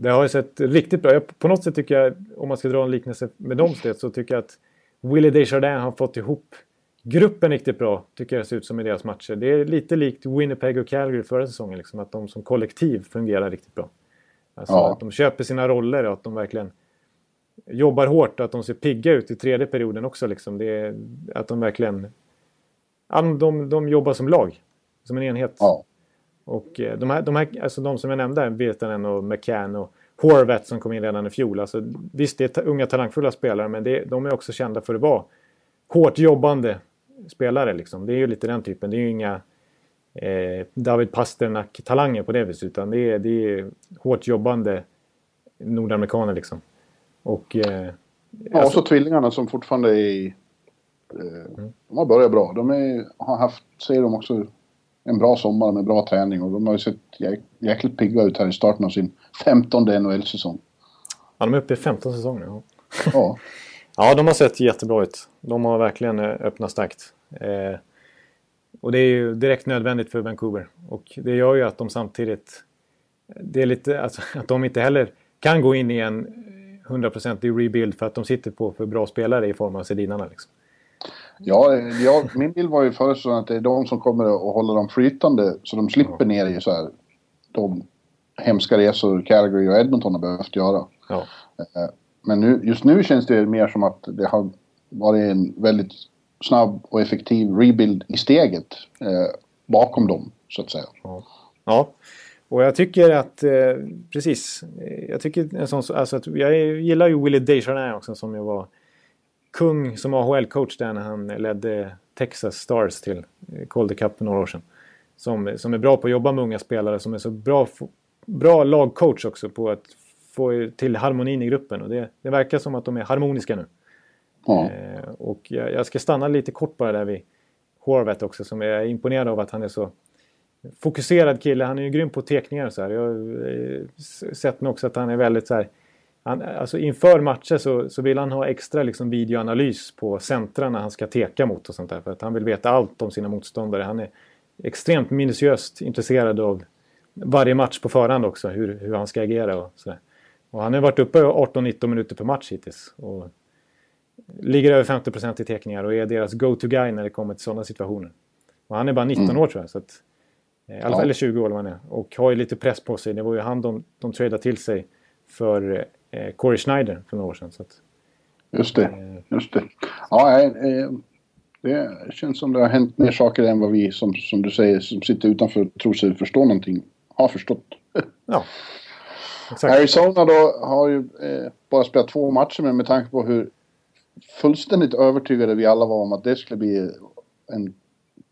det har ju sett riktigt bra ut. På något sätt tycker jag, om man ska dra en liknelse med dem så tycker jag att Willie Desjardins har fått ihop gruppen riktigt bra, tycker jag det ser ut som i deras matcher. Det är lite likt Winnipeg och Calgary förra säsongen, liksom, att de som kollektiv fungerar riktigt bra. Alltså ja. att de köper sina roller och att de verkligen jobbar hårt och att de ser pigga ut i tredje perioden också. Liksom. Det är, att de verkligen... Ja, de, de jobbar som lag, som en enhet. Ja. Och eh, de, här, de, här, alltså de som jag nämnde, Virtanen och McCann och Horvath som kom in redan i fjol. Alltså, visst, det är unga talangfulla spelare, men det, de är också kända för att vara hårt jobbande spelare. Liksom. Det är ju lite den typen. Det är ju inga eh, David Pasternak-talanger på det viset, utan det är, det är hårt jobbande nordamerikaner liksom. Och... Eh, ja, alltså, och så tvillingarna som fortfarande är i... Eh, mm. De har börjat bra. De är, har haft, säger de också, en bra sommar med bra träning och de har ju sett jäk, jäkligt pigga ut här i starten av sin femtonde NHL-säsong. Ja, de är uppe i 15 säsonger. Ja. ja. ja, de har sett jättebra ut. De har verkligen eh, öppnat starkt. Eh, och det är ju direkt nödvändigt för Vancouver. Och det gör ju att de samtidigt... Det är lite, alltså, att de inte heller kan gå in i en hundraprocentig rebuild för att de sitter på för bra spelare i form av Sedinarna. Liksom. Ja, ja, min bild var ju först att det är de som kommer att hålla dem flytande så de slipper ner i så här de hemska resor Calgary och Edmonton har behövt göra. Ja. Eh, men nu, just nu känns det mer som att det har varit en väldigt snabb och effektiv rebuild i steget eh, bakom dem, så att säga. Ja. ja. Och jag tycker att, eh, precis, jag tycker en sån, alltså att jag gillar ju Willie Desjardins också som ju var kung som AHL-coach där när han ledde Texas Stars till Calder Cup för några år sedan. Som, som är bra på att jobba med unga spelare, som är så bra, bra lagcoach också på att få till harmonin i gruppen. Och det, det verkar som att de är harmoniska nu. Ja. Eh, och jag, jag, ska stanna lite kort bara där vid Horvath också, som är imponerad av att han är så fokuserad kille. Han är ju grym på teckningar och så här. Jag har eh, sett mig också att han är väldigt så här... Han, alltså inför matcher så, så vill han ha extra liksom videoanalys på centrarna han ska teka mot och sånt där. För att han vill veta allt om sina motståndare. Han är extremt minutiöst intresserad av varje match på förhand också. Hur, hur han ska agera och sådär. Och han har varit uppe 18-19 minuter per match hittills. Och ligger över 50% i teckningar och är deras go-to-guy när det kommer till sådana situationer. Och han är bara 19 mm. år tror jag. Så att, Eh, fall, eller 20 år vad han är. Och har ju lite press på sig. Det var ju han de, de tradade till sig för eh, Corey Schneider för några år sedan. Så att, just det, eh, just det. Ja, eh, det känns som det har hänt mer saker än vad vi som, som du säger som sitter utanför och tror sig förstå någonting har förstått. Ja. Exakt. Arizona då har ju eh, bara spelat två matcher men med tanke på hur fullständigt övertygade vi alla var om att det skulle bli en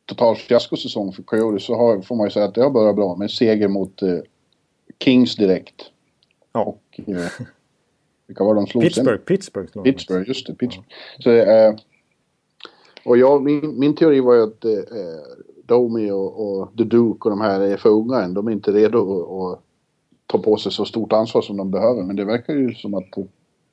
total fiaskosäsong för Coyotes så har, får man ju säga att det har börjat bra med seger mot eh, Kings direkt. Ja. Och eh, vilka var de slog Pittsburgh, sen? Pittsburgh. Pittsburgh, just det. Pittsburgh. Ja. Så, eh, och jag, min, min teori var ju att eh, Domi och, och The Duke och de här är för unga än. De är inte redo att ta på sig så stort ansvar som de behöver. Men det verkar ju som att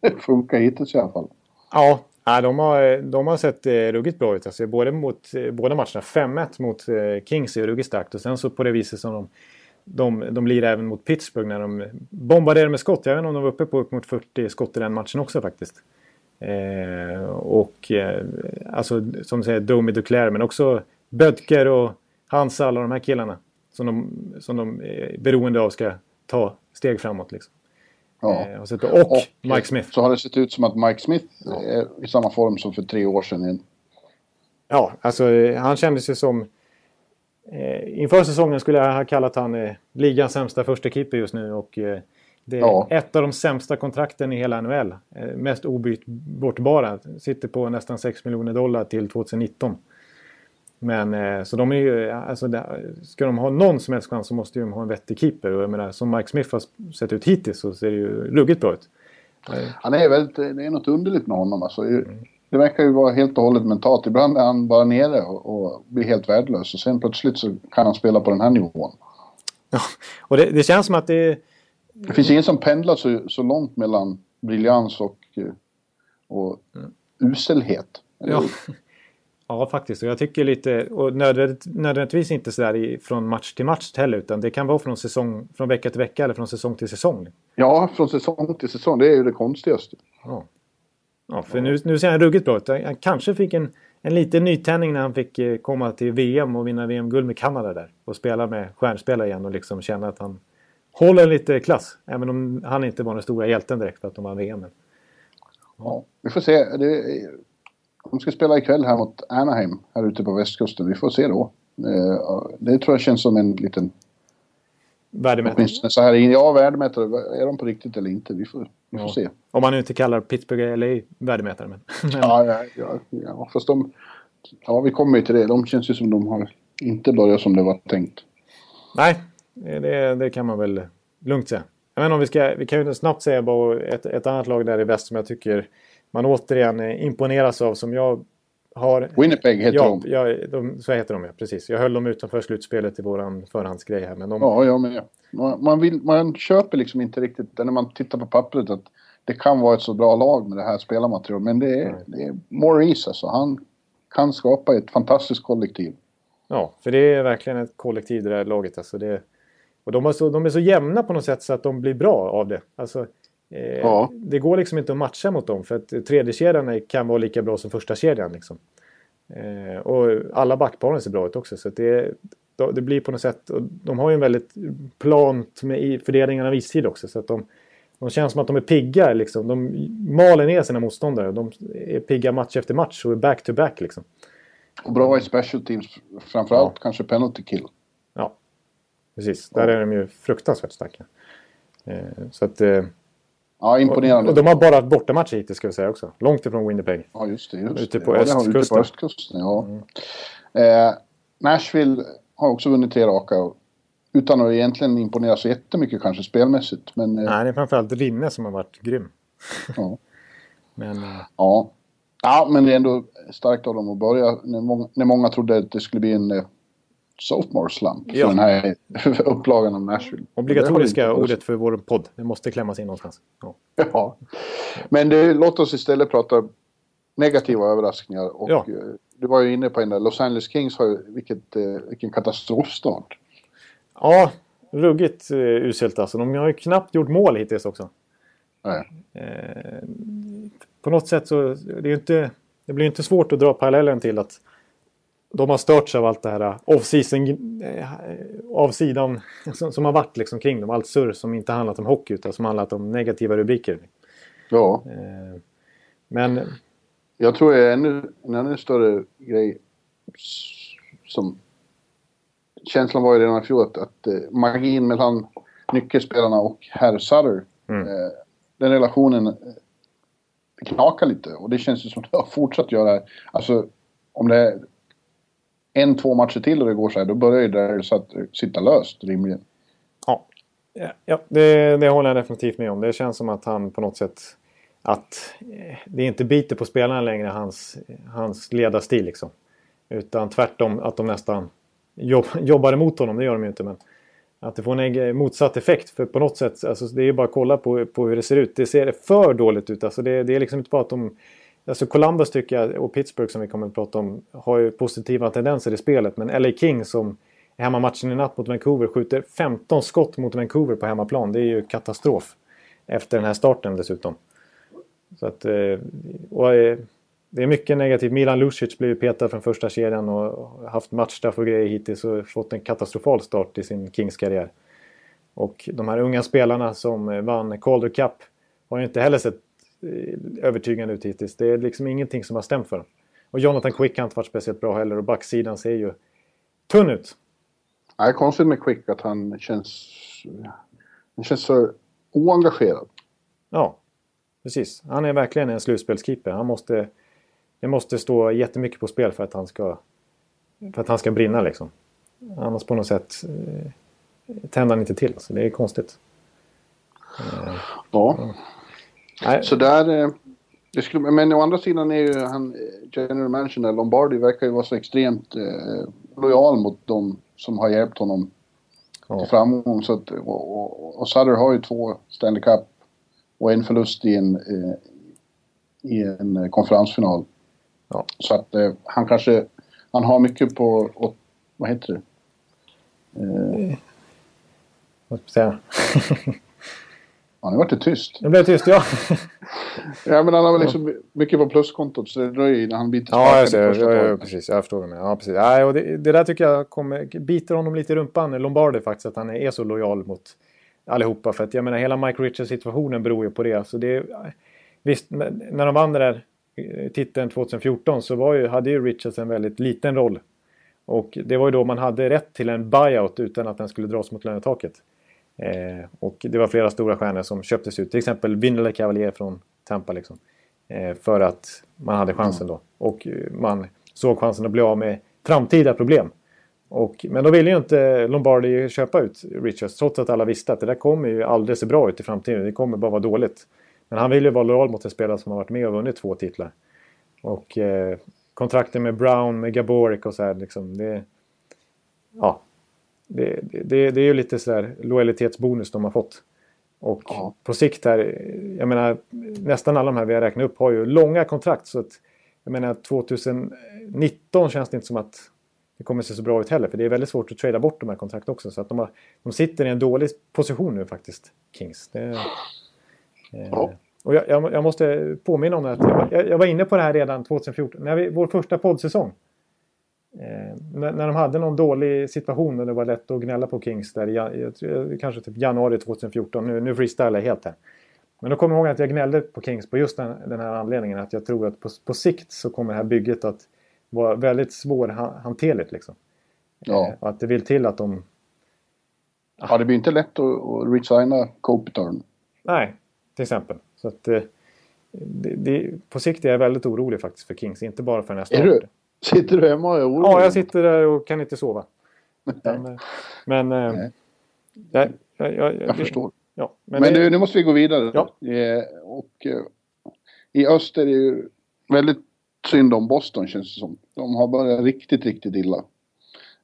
det funkar hittills i alla fall. Ja, Ja, de, har, de har sett eh, ruggigt bra ut. Alltså, både mot, eh, båda matcherna. 5-1 mot eh, Kings är ruggigt starkt. Och sen så på det viset som de, de, de lirar även mot Pittsburgh när de bombarderar med skott. Jag vet inte om de var uppe på upp mot 40 skott i den matchen också faktiskt. Eh, och eh, alltså som du säger Domi Duclair men också Bödker och Hansa, alla de här killarna. Som de, som de är beroende av ska ta steg framåt liksom. Ja. Eh, och, och, Mike Smith. Så har det sett ut som att Mike Smith ja. är i samma form som för tre år sedan. Ja, alltså han kändes ju som... Eh, inför säsongen skulle jag ha kallat han eh, ligans sämsta första keeper just nu. Och, eh, det är ja. ett av de sämsta kontrakten i hela NHL. Eh, mest obytbara. Sitter på nästan 6 miljoner dollar till 2019. Men eh, så de är ju, alltså, ska de ha någon som helst chans så måste de ha en vettig keeper. Och jag menar, som Mike Smith har sett ut hittills så ser det ju ruggigt bra ut. Han är väldigt, det är något underligt med honom alltså. Det verkar ju vara helt och hållet mentalt. Ibland är han bara nere och, och blir helt värdelös. Och sen plötsligt så kan han spela på den här nivån. Ja, och det, det känns som att det... Det finns ingen som pendlar så, så långt mellan briljans och, och mm. uselhet. Ja. ja, faktiskt. Och jag tycker lite, och nödvändigtvis inte sådär från match till match heller, utan det kan vara från, säsong, från vecka till vecka eller från säsong till säsong. Ja, från säsong till säsong. Det är ju det konstigaste. Ja, ja för Nu, nu ser han ruggigt bra ut. Han kanske fick en, en liten nytändning när han fick eh, komma till VM och vinna VM-guld med Kanada där. Och spela med stjärnspelare igen och liksom känna att han håller lite klass. Även om han inte var den stora hjälten direkt för att de vann VM. Ja, vi får se. De ska spela ikväll här mot Anaheim här ute på västkusten. Vi får se då. Eh, det tror jag känns som en liten... Värdemätare? så här, ja, värdemätare. Är de på riktigt eller inte? Vi får, vi får ja. se. Om man nu inte kallar Pittsburgh eller värdemätare. Men... ja, ja, ja, ja, fast de... Ja, vi kommer ju till det. De känns ju som de har inte börjat som det var tänkt. Nej, det, det kan man väl lugnt säga. Jag om vi, ska, vi kan ju snabbt säga bara ett, ett annat lag där i väst som jag tycker man återigen imponeras av som jag har... Winnipeg heter ja, de. Ja, de. Så heter de ja, precis. Jag höll dem utanför slutspelet i våran förhandsgrej här. Men de... Ja, jag med. Man, vill, man köper liksom inte riktigt när man tittar på pappret att det kan vara ett så bra lag med det här spelarmaterialet. Men det är, det är Maurice alltså. Han kan skapa ett fantastiskt kollektiv. Ja, för det är verkligen ett kollektiv det där laget. Alltså det, och de, är så, de är så jämna på något sätt så att de blir bra av det. Alltså, ja. Det går liksom inte att matcha mot dem för att tredje kedjan kan vara lika bra som första kedjan liksom. eh, Och alla backparen ser bra ut också så det, det blir på något sätt... De har ju en väldigt plant med fördelningen av istid också så att de, de känns som att de är pigga liksom. De maler ner sina motståndare. De är pigga match efter match och är back to back liksom. Och bra i special teams, framförallt ja. kanske penalty kill. Ja, precis. Där är de ju fruktansvärt starka. Eh, så att... Ja, imponerande. Och de har bara bortamatcher hittills ska vi säga också. Långt ifrån Winnipeg. Ja, just det. Just ute på ja, östkusten. Ute på östkusten, ja. Mm. Eh, Nashville har också vunnit tre raka. Utan att egentligen imponera så jättemycket kanske spelmässigt. Men, eh, Nej, det är framförallt Rinne som har varit grym. ja. men, eh, ja. Ja, men det är ändå starkt av dem att börja när många, när många trodde att det skulle bli en eh, sophomore slump ja. den här upplagan av Nashville. Obligatoriska ordet för vår podd. Det måste klämmas in någonstans. Ja. ja. Men det, låt oss istället prata negativa överraskningar. Och, ja. Eh, du var ju inne på en där. Los Angeles Kings har ju vilket, eh, vilken katastrofstart. Ja, ruggigt eh, uselt alltså. De har ju knappt gjort mål hittills också. Nej. Eh, på något sätt så det är inte, det blir inte svårt att dra parallellen till att de har störts av allt det här off-season eh, av sidan som, som, har varit liksom kring dem. Allt surr som inte handlat om hockey utan som handlat om negativa rubriker. Ja. Eh, men... Jag tror det är ännu, en ännu större grej som... Känslan var ju redan i fjol att, att eh, magin mellan nyckelspelarna och herr Sutter. Mm. den relationen knakar lite och det känns ju som det har fortsatt göra. Alltså om det en, två matcher till och det går så här, då börjar ju det så att sitta löst rimligen. Ja, ja det, det håller jag definitivt med om. Det känns som att han på något sätt att eh, det inte biter på spelarna längre, hans, hans ledarstil liksom. Utan tvärtom att de nästan jobb, jobbar emot honom, det gör de ju inte men att det får en motsatt effekt. För på något sätt, alltså det är ju bara att kolla på, på hur det ser ut. Det ser för dåligt ut. Alltså det, det är liksom inte bara att de... Alltså Columbus tycker jag, och Pittsburgh som vi kommer att prata om, har ju positiva tendenser i spelet. Men LA King som hemmamatchen i natt mot Vancouver skjuter 15 skott mot Vancouver på hemmaplan. Det är ju katastrof. Efter den här starten dessutom. Så att, eh, och eh, det är mycket negativt. Milan Lucic blev petad från första kedjan och haft matchstraff och grejer hittills och fått en katastrofal start i sin Kings-karriär. Och de här unga spelarna som eh, vann Calder Cup har ju inte heller sett övertygande ut hittills. Det är liksom ingenting som har stämt för dem. Och Jonathan Quick har inte varit speciellt bra heller och backsidan ser ju tunn ut. Det är konstigt med Quick att han känns... Han känns så oengagerad. Ja, precis. Han är verkligen en slutspelskeeper. Han måste det måste stå jättemycket på spel för att han ska, för att han ska brinna liksom. Annars på något sätt eh, tänder han inte till. Så det är konstigt. Eh, ja. Ja. Så där... Eh, det skulle, men å andra sidan är ju han, eh, general manager Lombardi verkar ju vara så extremt eh, lojal mot de som har hjälpt honom ja. till framgång. Så att, och, och, och Sutter har ju två Stanley Cup och en förlust i en, eh, i en konferensfinal. Ja. Så att eh, han kanske, han har mycket på, och, vad heter det? Eh, Vad ska jag säga? ja, nu vart det tyst. Nu blev det tyst, ja. Ja, men han har väl liksom mycket på pluskontot så det dröjer innan han biter Ja, jag ser. Ja, ja, precis. Jag förstår vad du menar. Ja, precis. Ja, och det, det där tycker jag kommer, biter honom lite i rumpan, Lombardi faktiskt, att han är så lojal mot allihopa. För att jag menar, hela Mike Richards-situationen beror ju på det. Så det visst, när när de vann den där eh, titeln 2014 så var ju, hade ju Richards en väldigt liten roll. Och det var ju då man hade rätt till en buyout utan att den skulle dras mot lönetaket. Eh, och det var flera stora stjärnor som köptes ut. Till exempel Vinle Cavalier från Tampa. Liksom. Eh, för att man hade chansen då. Och eh, man såg chansen att bli av med framtida problem. Och, men då ville ju inte Lombardi köpa ut Richards trots att alla visste att det där kommer ju aldrig se bra ut i framtiden. Det kommer bara vara dåligt. Men han vill ju vara lojal mot en spelare som har varit med och vunnit två titlar. Och eh, kontrakten med Brown, med Gaborik och så här liksom. Det, ja, det, det, det är ju lite sådär lojalitetsbonus de har fått. Och Ja. på sikt här, jag menar nästan alla de här vi har räknat upp har ju långa kontrakt. Så att, jag menar 2019 känns det inte som att det kommer se så bra ut heller. För det är väldigt svårt att trada bort de här kontrakten också. Så att de, har, de sitter i en dålig position nu faktiskt, Kings. Det, eh, Ja. Och jag, jag, jag måste påminna om det. Att jag, var- jag, jag var inne på det här redan 2014. När vi, vår första poddsäsong. Eh, när, när de hade någon dålig situation och det var lätt att gnälla på Kings där i jan- jag tror- kanske typ januari 2014. Nu, nu freestylar jag helt här. Men då kommer jag ihåg att jag gnällde på Kings på just den, den här anledningen. Att jag tror att på, på sikt så kommer det här bygget att vara väldigt svårhanterligt. Liksom. Ja. Eh, och att det vill till att de... Ja, det blir inte lätt att, att resigna Copiturn. Nej, till exempel. Så att, eh, det, det, på sikt är jag väldigt orolig faktiskt för Kings. Inte bara för nästa år. Sitter du hemma och är orolig? Ja, jag sitter där och kan inte sova. Utan, eh, men... eh, Nej. jag, jag, jag, Jag förstår. Ja, men Men du, nu måste vi gå vidare. Ja. Eh, och eh, i öster är det ju väldigt synd om Boston känns det som. De har börjat riktigt, riktigt illa.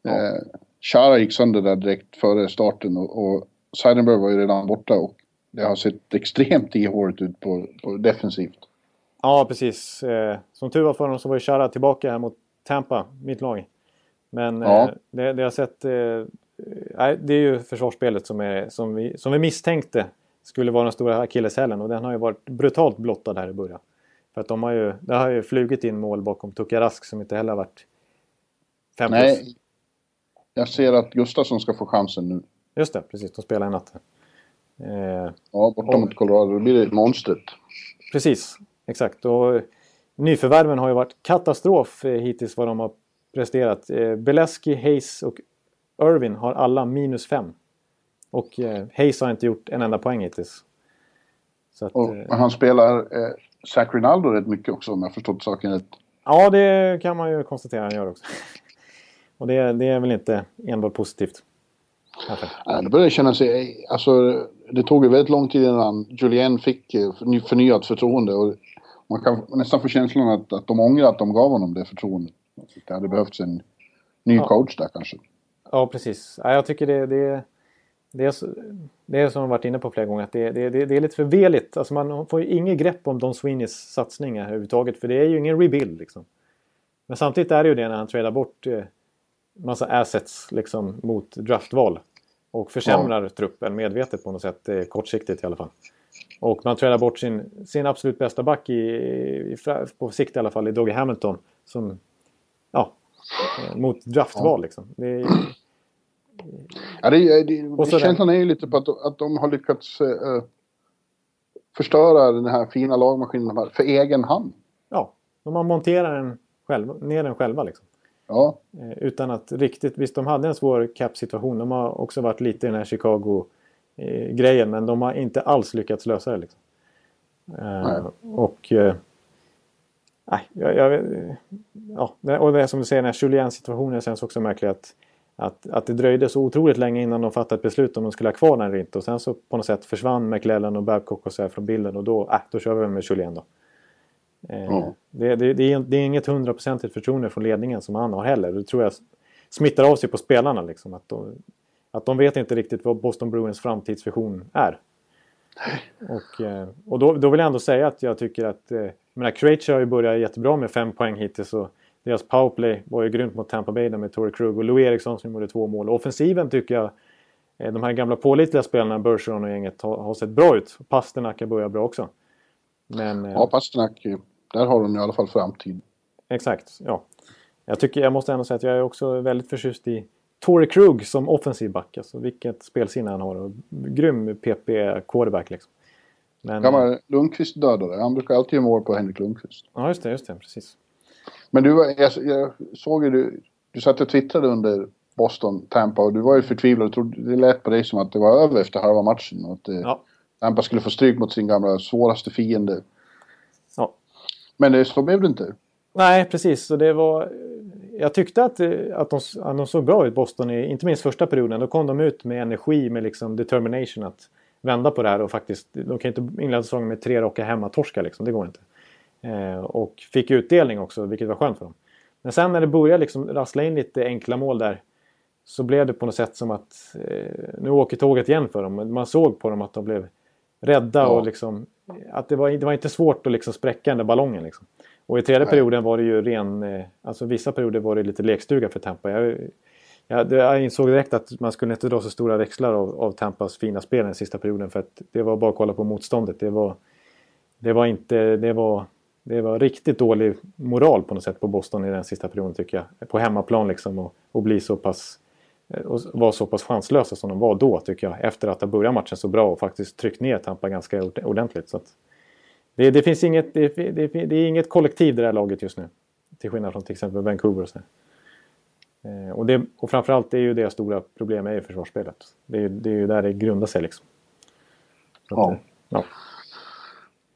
Eh, Chara gick sönder där direkt före starten och, och Seidenberg var ju redan borta och det har sett extremt ihåligt ut på, på defensivt. Ja, precis. Eh, som tur var för dem så var ju Chara tillbaka här mot Tampa, mitt lag. Men Ja. eh, det, det jag sett... Eh, nej, det är ju försvarsspelet som, är, som, vi, som vi misstänkte skulle vara den stora akilleshälen och den har ju varit brutalt blottad här i början. För att de har ju, det har ju flugit in mål bakom Tukarask som inte heller har varit 5 plus. Nej, jag ser att Gustafsson ska få chansen nu. Just det, precis. De spelar i natt. Eh, Ja, borta Och- mot Colorado. Då blir det monstret. Precis, exakt. Och nyförvärven har ju varit katastrof eh, hittills vad de har presterat. Eh, Beleski, Hayes och Irvin har alla minus fem. Och eh, Hayes har inte gjort en enda poäng hittills. Att, Och han spelar eh, Zach Rinaldo rätt mycket också om jag förstått saken rätt. ja, det kan man ju konstatera han gör också. Och det, det är väl inte enbart positivt. Ja, det börjar känna sig... Alltså, det tog ju väldigt lång tid innan Julien fick förny- förnyat förtroende. Och man kan nästan få känslan att, att de ångrar att de gav honom det förtroendet. Det hade behövts en ny Ja. coach där kanske. Ja, precis. Ja, jag tycker det, det, det, är, det är som jag varit inne på flera gånger. Att det, det, det, är lite för veligt. Alltså man får ju inget grepp om Don Sweeneys satsningar överhuvudtaget. För det är ju ingen rebuild. Liksom. Men samtidigt är det ju det när han tradar bort eh, massa assets liksom, mot draftval. Och försämrar truppen medvetet på något sätt. Eh, kortsiktigt i alla fall. Och man tradar bort sin, sin absolut bästa back i, i, på sikt i alla fall i Doggy Hamilton. Som, ja, eh, mot draftval liksom. Det är, Ja, det, det, Och så känslan är ju lite på att, att de har lyckats eh, förstöra den här fina lagmaskinen för egen hand. ja, de har monterat den själva, ner den själva. Liksom. Ja, Eh, utan att riktigt, visst de hade en svår cap-situation. De har också varit lite i den här Chicago-grejen. men de har inte alls lyckats lösa det. Liksom. Eh, och... Eh, nej, jag, jag, ja, och det är som du säger, den här Julien-situationen känns också märklig. Att, att, att det dröjde så otroligt länge innan de fattade ett beslut om de skulle ha kvar den eller inte. Och sen så på något sätt försvann McLellan och Babcock och så från bilden. Och då, äh, då kör vi med Julien då. Eh, Ja. det, det, det, är, det är inget hundraprocentigt förtroende från ledningen som han har heller. Det tror jag smittar av sig på spelarna. Liksom, att, de, att de vet inte riktigt vad Boston Bruins framtidsvision är. Och, eh, och då, då vill jag ändå säga att jag tycker att eh, menar, Krejci har ju börjat jättebra med fem poäng hittills. Och deras powerplay var ju grymt mot Tampa Bay med Torrey Krug och Lou Eriksson som gjorde två mål. Offensiven tycker jag, eh, de här gamla pålitliga spelarna, Bergeron och gänget, har, har sett bra ut. Pasternak börjar bra också. Men, ja, Pasternak, där har de i alla fall framtid. Exakt, ja. Jag, tycker, jag måste ändå säga att jag är också väldigt förtjust i Torrey Krug som offensiv back. Alltså, vilket spelsinne han har. Och grym PP-quarterback liksom. Men, Gammal Lundqvist dödare. Han brukar alltid göra mål på Henrik Lundqvist. Ja, just det. Just det precis. Men du, jag, jag såg ju du, du satt och twittrade under Boston, Tampa och du var ju förtvivlad. Trodde, det lät på dig som att det var över efter halva matchen. Och att det, ja. Tampa skulle få stryk mot sin gamla svåraste fiende. Ja. Men det, så blev det inte. Nej, precis. Så det var... Jag tyckte att, att, de, att de såg bra ut, Boston, i, inte minst första perioden. Då kom de ut med energi, med liksom determination att vända på det här och faktiskt... De kan inte inleda säsongen med tre raka hemmatorskar liksom. Det går inte. Eh, och fick utdelning också, vilket var skönt för dem. Men sen när det började liksom rassla in lite enkla mål där så blev det på något sätt som att eh, nu åker tåget igen för dem. Man såg på dem att de blev rädda ja. och liksom att det var, det var inte svårt att liksom spräcka den där ballongen. Liksom. Och i tredje Nej. perioden var det ju ren, eh, alltså vissa perioder var det lite lekstuga för Tampa. Jag, jag, jag insåg direkt att man skulle inte dra så stora växlar av, av Tampas fina spel den sista perioden för att det var bara att kolla på motståndet. Det var, det var inte, det var, det var riktigt dålig moral på något sätt på Boston i den sista perioden tycker jag. På hemmaplan liksom och, och bli så pass eh, och vara så pass chanslösa som de var då tycker jag. Efter att ha börjat matchen så bra och faktiskt tryckt ner Tampa ganska ordentligt. Så att, det, det, finns inget, det, det, det, är inget kollektiv det här laget just nu. Till skillnad från till exempel Vancouver. Och, så eh, och, det, och framförallt är ju deras stora problem är ju försvarsspelet. Det är, det är ju där det grundar sig liksom. ja. Att, ja.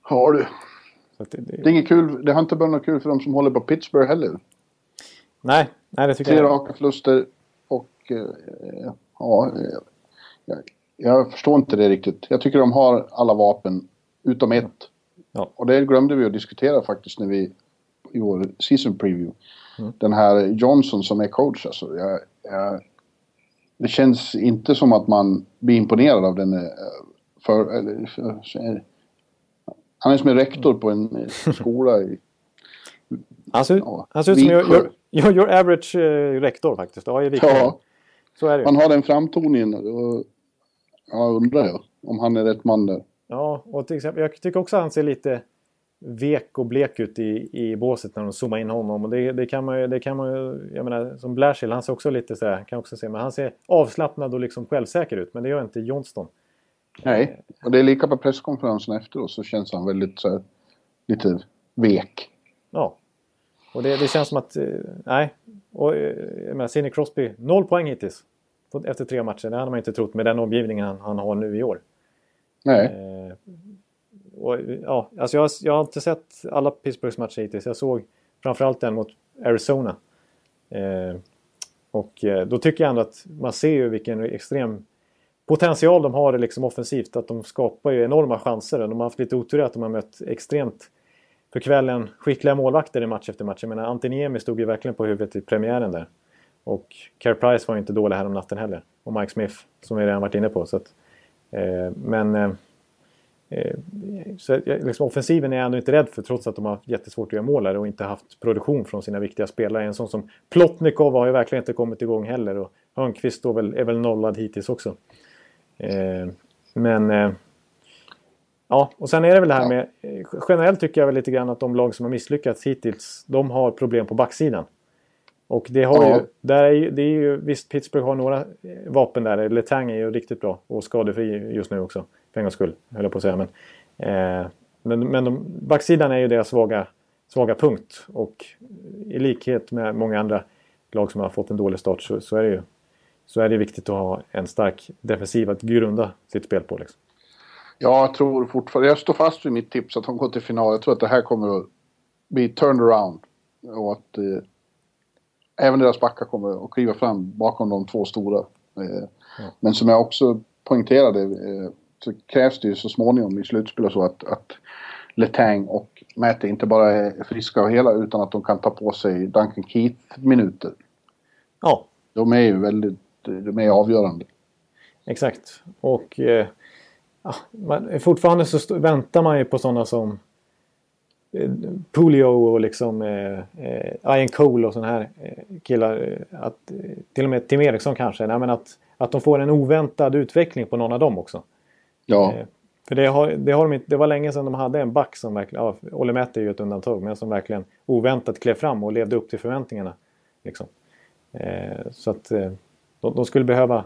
Har du. Det, det, det, är inget kul. Det har inte varit något kul för de som håller på Pittsburgh heller. Nej, nej det tycker Tre jag. Tre raka förluster och eh, ja, eh, jag, jag, förstår inte det riktigt. Jag tycker de har alla vapen utom ett. Ja. Och det glömde vi att diskutera faktiskt när vi i vår season preview. Mm. Den här Johnson som är coach alltså. Jag, jag, det känns inte som att man blir imponerad av den. Eh, för, eller, för, han är som en rektor på en eh, skola i... Han ser, ja, han ser ut som your, your, your average uh, rektor faktiskt. Ja, i ja, så är det Han har den framtoningen. Och, ja, undrar jag om han är rätt man där. Ja, och till exempel, jag tycker också att han ser lite vek och blek ut i, i båset när de zoomar in honom. Och det, det kan man ju, det kan man ju, jag menar som Blashill, han ser också lite så här, kan också se, men han ser avslappnad och liksom självsäker ut. Men det gör inte Johnston. Nej, och det är lika på presskonferensen efteråt så känns han väldigt så här, lite vek. Ja, och det, det känns som att, eh, nej. Och eh, jag menar, Sidney Crosby, noll poäng hittills. Efter tre matcher, det hade man inte trott med den omgivningen han, han har nu i år. Nej. Eh, och, ja, alltså jag, jag har inte sett alla Pittsburghs matcher hittills. Jag såg framförallt den mot Arizona. Eh, och eh, då tycker jag ändå att man ser ju vilken extrem potential de har liksom offensivt. Att de skapar ju enorma chanser. De har haft lite otur att de har mött extremt för kvällen skickliga målvakter i match efter match. Jag menar Antiniemi stod ju verkligen på huvudet i premiären där. Och Care Price var ju inte dålig här om natten heller. Och Mike Smith som vi redan varit inne på. Så att, eh, men eh, eh så, liksom, offensiven är jag ändå inte rädd för trots att de har haft jättesvårt att göra mål och inte haft produktion från sina viktiga spelare. En sån som Plotnikov har ju verkligen inte kommit igång heller. Och Hörnqvist väl, är väl nollad hittills också. Eh, men... Eh, ja, och sen är det väl det här med... Eh, generellt tycker jag väl lite grann att de lag som har misslyckats hittills, de har problem på backsidan. Och det har ja. ju... Där är ju, det är ju... Visst, Pittsburgh har några vapen där. Letang är ju riktigt bra och skadefri just nu också. För en gångs skull, höll jag på att säga. Men, eh, men, men de, backsidan är ju deras svaga, svaga punkt. Och i likhet med många andra lag som har fått en dålig start så, så är det ju så är det viktigt att ha en stark defensiv att grunda sitt spel på. Liksom. Ja, jag tror fortfarande... Jag står fast vid mitt tips att de går till final. Jag tror att det här kommer att bli turned around. Och att eh, även deras backar kommer att kliva fram bakom de två stora. Eh, ja. Men som jag också poängterade eh, så krävs det ju så småningom i slutspel och så att, att Letang och Mäte inte bara är friska och hela utan att de kan ta på sig Duncan Keith-minuter. Ja. De är ju väldigt de är avgörande. Exakt. Och eh, ja, man, fortfarande så väntar man ju på sådana som eh, Pulio och liksom eh, eh, Ian Cole och sådana här eh, killar. Att, till och med Tim Eriksson kanske. Nej, men att, att de får en oväntad utveckling på någon av dem också. Ja, Eh, För det, har, det, har de inte, det var länge sedan de hade en back som verkligen, ja, Olle Mätt är ju ett undantag, men som verkligen oväntat klev fram och levde upp till förväntningarna. Liksom. Eh, så att eh, de, de skulle behöva,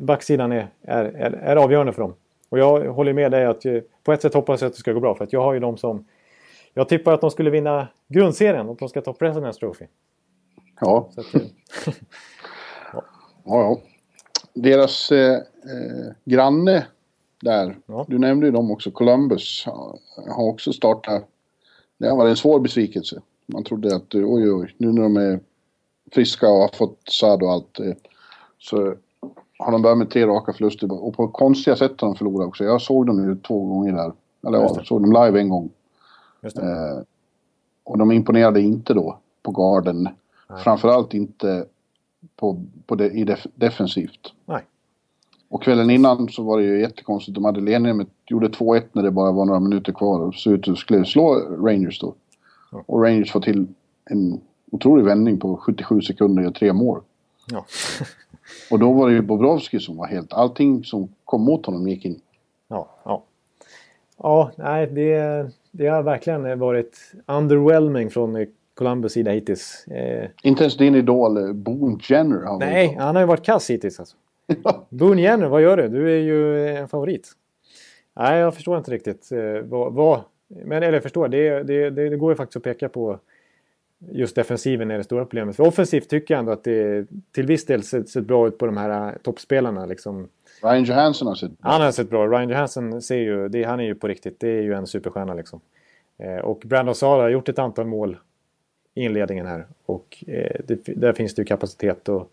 backsidan är, är, är, är avgörande för dem. Och jag håller med dig att på ett sätt hoppas jag att det ska gå bra, för att jag har ju dem som, jag tippar att de skulle vinna grundserien och att de ska ta President's Trophy. ja, Så att, eh, ja, ja. Deras eh, eh, granne där, Ja. du nämnde ju dem också, Columbus, har, också startat. Det har varit en svår besvikelse. Man trodde att eh, oj, oj, nu när de är friska och har fått SAD och allt så har de börjat med tre raka förluster och på konstiga sätt har de förlorat också. Jag såg dem ju två gånger där. Eller ja, det. såg dem live en gång. Eh, och de imponerade inte då på garden. Framförallt inte på, på det, i def, defensivt. Nej. Och kvällen innan så var det ju jättekonstigt. De hade ledningen med, gjorde 2-1 när det bara var några minuter kvar och såg ut att skulle slå Rangers då. Ja. Och Rangers får till en otrolig vändning på 77 sekunder och tre mål. Ja. Och då var det ju Bobrovski som var helt... Allting som kom mot honom gick in. Ja, ja. Ja, nej, det, det har verkligen varit underwhelming från eh, Columbus sida hittills. Eh, Inte ens din idol eh, Boone Jenner har nej, varit han har ju varit kass hittills alltså. Boone Jenner, vad gör du? Du är ju en favorit. Nej, jag förstår inte riktigt eh, vad... vad men eller jag förstår, det, det, det, det går ju faktiskt att peka på just defensiven är det stora problemet. För offensivt tycker jag ändå att det till viss del sett, sett bra ut på de här eh, toppspelarna. Liksom. Ryan Johansson har sett bra. Han har sett bra. Ryan Johansson ser ju, det, han är ju på riktigt. Det är ju en superstjärna liksom. Eh, och Brandon Sara har gjort ett antal mål i inledningen här. Och eh, det, där finns det ju kapacitet. Och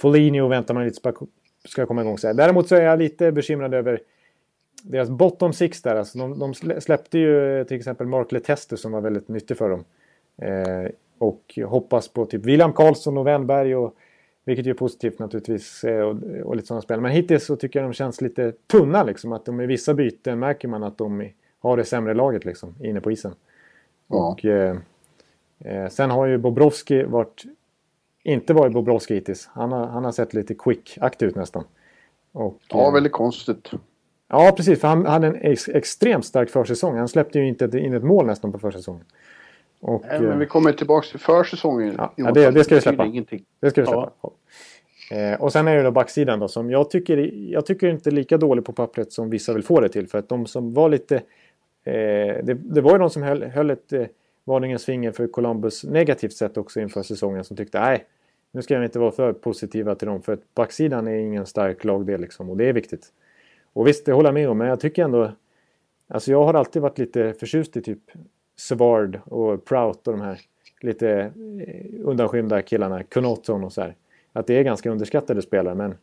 Foligno väntar man lite ska, ska komma igång. Så här. Däremot så är jag lite bekymrad över deras bottom six där. Alltså de, de släppte ju eh, till exempel Mark Letester som var väldigt nyttig för dem. Eh, och hoppas på typ William Karlsson och Wennberg och vilket ju är positivt naturligtvis. eh, Och, och lite sådana spel. Men hittills så tycker jag de känns lite tunna liksom. Att de i vissa byten märker man att de har det sämre laget liksom. Inne på isen. Ja. Och eh, eh, sen har ju Bobrovski varit... Inte varit Bobrovski hittills. Han har, han har sett lite quick-aktig ut nästan. Och, Ja, eh, väldigt konstigt. Ja, precis. För han hade en ex extremt stark försäsong. Han släppte ju inte in ett mål nästan på försäsongen. Och, Nej, men eh, vi kommer tillbaka till försäsongen. Ja, ja, det- det ska vi släppa. Det ska vi släppa. Eh, och sen är det då backsidan då som jag tycker, jag tycker inte är lika dålig på pappret som vissa vill få det till. För att de som var lite... Eh, det, det var ju de som höll, höll ett eh, varningens finger för Columbus negativt sett också inför säsongen som tyckte nej, nu ska vi inte vara för positiva till dem för att backsidan är ingen stark lagdel liksom och det är viktigt. Och visst, det håller jag med om, men jag tycker ändå... Alltså jag har alltid varit lite förtjust i typ Savard och Prout och de här lite eh, undanskymda killarna, Connaughton och så här. Att det är ganska underskattade spelare, men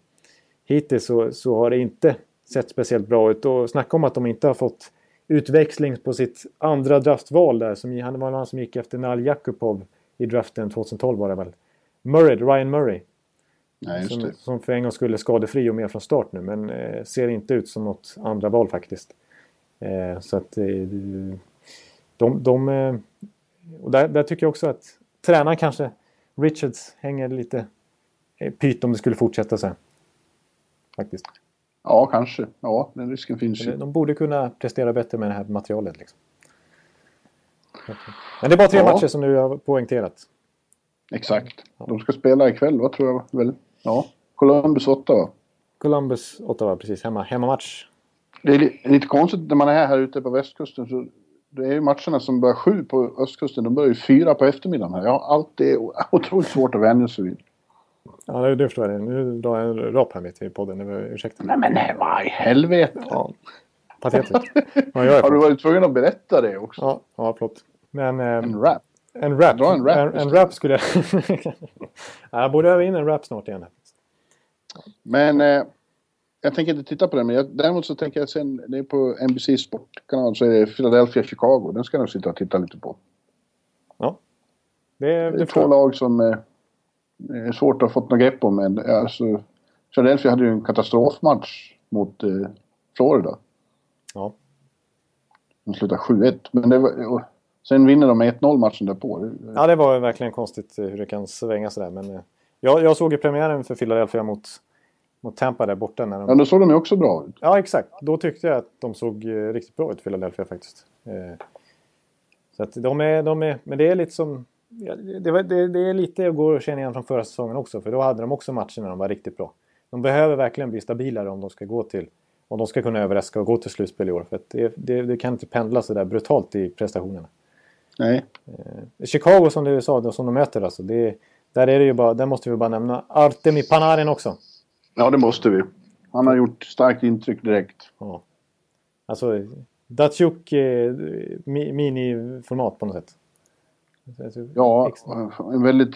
hittills så, så har det inte sett speciellt bra ut. Och snacka om att de inte har fått utväxling på sitt andra draftval där. Som, han var han som gick efter Nal Jakubov i draften 2012 var det väl. Murray, Ryan Murray. Nej, just Som, som för en gång skulle skadefri och med från start nu. Men eh, ser inte ut som något andra val faktiskt. Eh, så att eh, de... de eh, och där, där tycker jag också att tränaren kanske, Richards, hänger lite pyt om det skulle fortsätta så här. Faktiskt. Ja, kanske. Ja, den risken finns ju. De borde kunna prestera bättre med det här materialet. Liksom. Men det är bara tre Ja. matcher som du har poängterat. Exakt. De ska spela ikväll, vad tror jag väl? Ja. Columbus 8 va? Columbus, Ottawa, precis. Hemma, hemmamatch. Det är li- lite konstigt när man är här ute på västkusten. Så det är ju matcherna som börjar sju på östkusten. De börjar ju fyra på eftermiddagen här. Jag har alltid otroligt svårt att vänja sig vid. Ja, det, det förstår jag. Nu drar jag en rap här mitt i podden. Ursäkta. Nej men nej, vad i helvete! Ja, patetiskt. Jag? Har du varit tvungen att berätta det också? Ja, ja, förlåt. Men eh, En rap? en rap. Dra en rap En, en rap skulle jag... ja, jag borde öva in en rap snart igen. Men eh, jag tänker inte titta på den. Men jag, däremot så tänker jag sen, det är på NBC Sportkanal så är det Philadelphia Chicago. Den ska jag nog sitta och titta lite på. Ja. Det, Det det är två förstår jag. lag som eh, är svårt att ha fått något grepp om. Men alltså, Philadelphia hade ju en katastrofmatch mot eh, Florida. Ja. De slutade 7-1. Men det var, Sen vinner de med 1-0 matchen därpå. Ja, det var verkligen konstigt hur det kan svänga sådär. Men eh, jag, jag såg ju premiären för Philadelphia mot, mot Tampa där borta. När de... Ja, då såg de ju också bra ut. Ja, exakt. Då tyckte jag att de såg eh, riktigt bra ut, Philadelphia faktiskt. Eh, så att de är, de är... Men det är lite som... Det, det, det är lite att gå och känna igen från förra säsongen också. För då hade de också matcher när de var riktigt bra. De behöver verkligen bli stabilare om de ska gå till... Om de ska kunna överraska och gå till slutspel i år. För det, det, det kan inte pendla så där brutalt i prestationerna. Nej. Eh, Chicago som du sa, som de möter alltså. Det, där är det ju bara, där måste vi bara nämna Artemi Panarin också. Ja, det måste vi. Han har gjort starkt intryck direkt. Ja. Alltså, Datsjuk eh, mi, miniformat på något sätt. Ja, en väldigt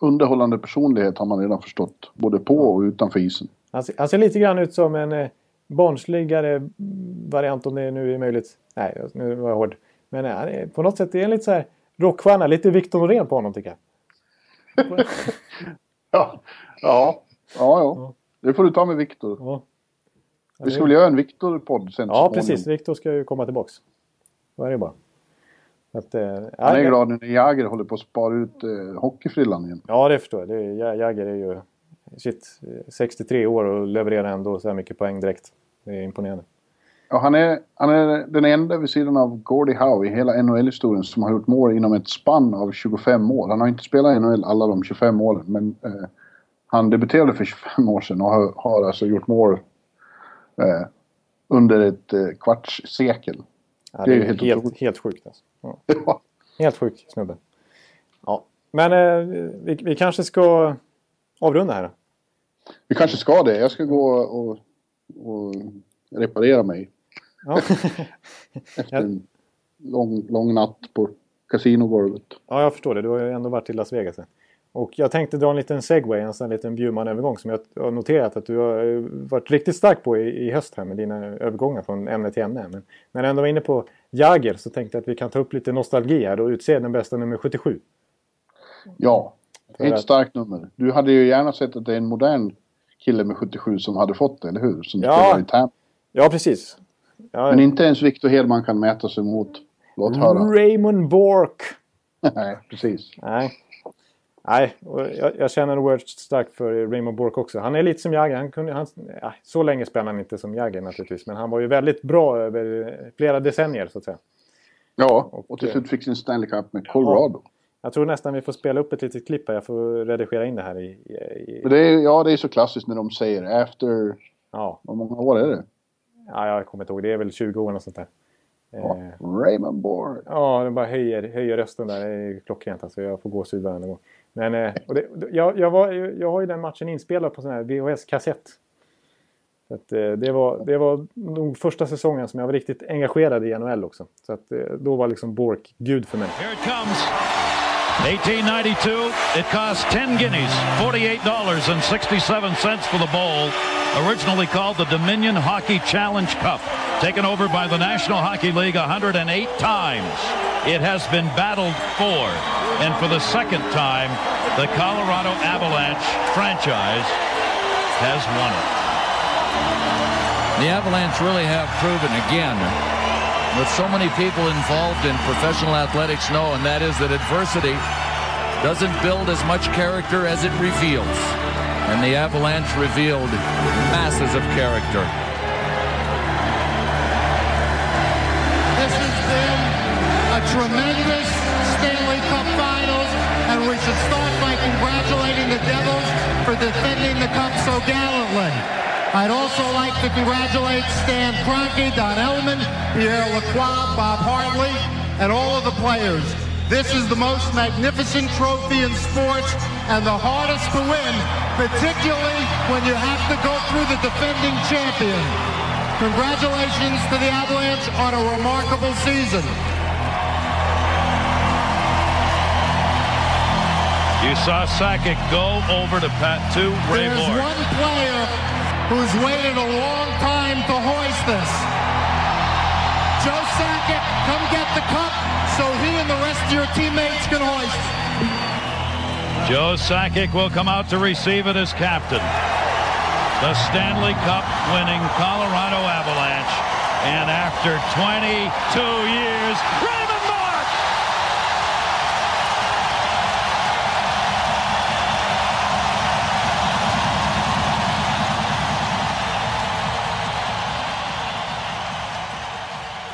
underhållande personlighet har man redan förstått. Både på och utanför isen. Han, han ser lite grann ut som en eh, barnsligare variant om det nu är möjligt. Nej, nu var jag hård. Men han är, på något sätt är en lite så här rockstjärna. Lite Victor Norén på honom tycker jag. ja, ja, ja, Det får du ta med Victor. Ja. Vi ska väl göra en Victor-podd sen. Ja, precis. Victor ska ju komma tillbaks. Så är det bara. Att, eh, Han är glad när Jagger håller på att spara ut eh, hockeyfrillan igen. Ja, det förstår jag. Det, Jagger är ju shit, 63 år och levererar ändå så här mycket poäng direkt. Det är imponerande. Ja, han, är, han är den enda vid sidan av Gordie Howe i hela NHL-historien som har gjort mål inom ett spann av 25 år. Han har inte spelat i NHL alla de 25 åren, men eh, han debuterade för 25 år sedan och har, har alltså gjort mål eh, under ett eh, kvarts sekel. Ja, det, det, är helt, helt, helt sjukt. Alltså. Ja. ja. Helt sjuk snubbe. Ja. Men eh, vi, vi kanske ska avrunda här. Vi kanske ska det. Jag ska gå och, och reparera mig. Ja. Efter en lång, lång natt på kasinogolvet. Ja, jag förstår det. Du har ju ändå varit i Las Vegas. Och jag tänkte dra en liten segway, en sån liten Bjurman-övergång som jag har noterat att du har eh, varit riktigt stark på i, i höst här med dina övergångar från ämne till ämne. Men när jag ändå var inne på Jagger så tänkte jag att vi kan ta upp lite nostalgi här och utse den bästa nummer 77. Ja, ett starkt nummer. Du hade ju gärna sett att det är en modern kille med 77 som hade fått det, eller hur? Som ja. i Tampa. Ja, precis. Ja, Men inte ens Victor Hedman kan mäta sig mot. Låt höra. Raymond Bork. Nej, precis. Nej. Nej, jag, jag känner oerhört starkt för Raymond Bork också. Han är lite som Jagger. Han kunde, han, ja, så länge spelade han inte som Jagger naturligtvis. Men han var ju väldigt bra över flera decennier så att säga. Ja, och, och till slut fick sin Stanley Cup med Colorado. Ja. Jag tror nästan vi får spela upp ett litet klipp här. Jag får redigera in det här i... i, i... Det är, ja, det är så klassiskt när de säger after... Ja. Hur många år är det? Ja, jag kommer inte ihåg. Det är väl 20 år och sånt där. Ja, eh, Raymond Borg. Ja, den bara höjer, höjer rösten där. Det är klockrent alltså. Jag får gåshud varenda gång. Men eh, och det, jag, jag, var, jag har ju den matchen inspelad på sån här VHS-kassett. Så att, eh, det, var, det var nog första säsongen som jag var riktigt engagerad i NHL också. Så att, eh, då var liksom Bork gud för mig. Here it comes. 1892, it cost 10 guineas, $48.67 for the bowl. originally called the Dominion Hockey Challenge Cup, taken over by the National Hockey League 108 times. It has been battled for, and for the second time, the Colorado Avalanche franchise has won it. The Avalanche really have proven again, with so many people involved in professional athletics know, and that is that adversity doesn't build as much character as it reveals and the Avalanche revealed masses of character. Should start by congratulating the Devils for defending the Cup so gallantly. I'd also like to congratulate Stan Kroenke, Don Ellman, Pierre Lacroix, Bob Hartley, and all of the players. This is the most magnificent trophy in sports and the hardest to win, particularly when you have to go through the defending champion. Congratulations to the Avalanche on a remarkable season. You saw Sakic go over to Pat to Ray There's one player who's waited a long time to hoist this. Joe Sakic, come get the cup so he and the rest of your teammates can hoist. Joe Sakic will come out to receive it as captain. The Stanley Cup winning Colorado Avalanche. And after 22 years,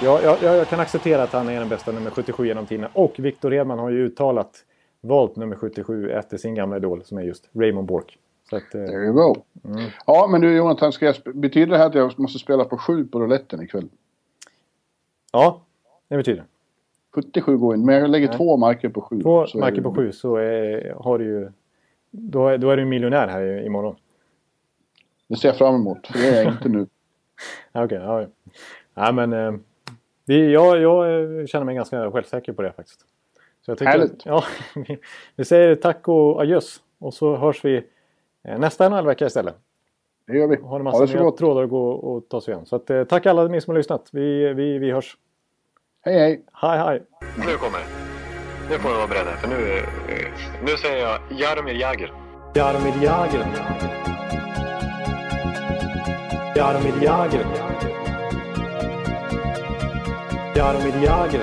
Ja, jag, jag, kan acceptera att han är den bästa nummer 77 genom tiderna. Och Victor Hedman har ju uttalat valt nummer 77 efter sin gamla idol som är just Raymond Bork. Så att, eh, There you go. Ja, men du Jonathan, ska jag betyder det här att jag måste spela på 7 på rouletten ikväll? ja, det betyder 77 går in, men jag lägger två marker på 7. Två marker på 7 så är, har du ju... Då, är- då är du miljonär här i- imorgon. Det ser jag fram emot, för det är jag inte nu. Okej, ja. ja. Nej, men... Eh, vi, jag, jag känner mig ganska självsäker på det faktiskt. Så jag tycker Härligt. Ja, vi, vi säger tack och adjöss. Och så hörs vi eh, nästa NHL-vecka istället. Det gör vi. Har en Ha massa det så gott. trådar att gå och ta sig igen. Så att, eh, tack alla ni som har lyssnat. Vi, vi, vi hörs. Hej, hej! Hej, hej! Nu kommer det. Nu får ni vara beredda, för nu, eh, nu säger jag Jaromir Jagr. Jaromir Jagr. Jaromir Jagr. ਯਾਰ ਮੇਰੀ ਆ ਗਿਆ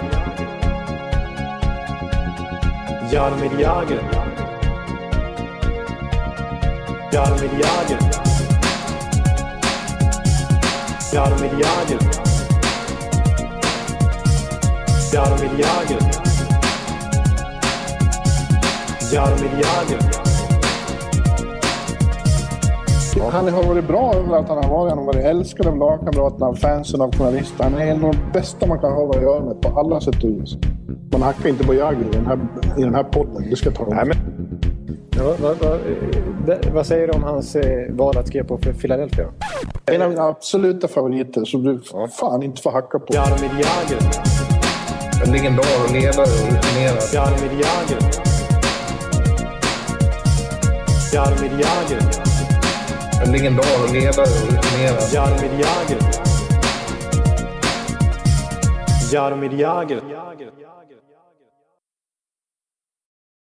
ਯਾਰ ਮੇਰੀ ਆ ਗਿਆ ਯਾਰ ਮੇਰੀ ਆ ਗਿਆ ਯਾਰ ਮੇਰੀ ਆ ਗਿਆ ਯਾਰ ਮੇਰੀ ਆ ਗਿਆ ਯਾਰ ਮੇਰੀ ਆ ਗਿਆ Han har varit bra överallt han har varit. Han har varit älskad av lagkamraterna, av fansen, av journalister. Han är en av de bästa man kan ha att göra med på alla sätt och vis. Man hackar inte på Jagr i den här, i den här podden. Det ska jag ta Nej, men... Ja, vad, vad, vad säger du om hans eh, val att skriva på för Philadelphia? En av mina absoluta favoriter som du fan inte får hacka på. Jaromir Jagr. En legendar och ledare och rutinerad. Jaromir Jagr. Jaromir Jagr. En legendar och ledare och rutinerad. Jaromir Jagr. Jaromir Jagr.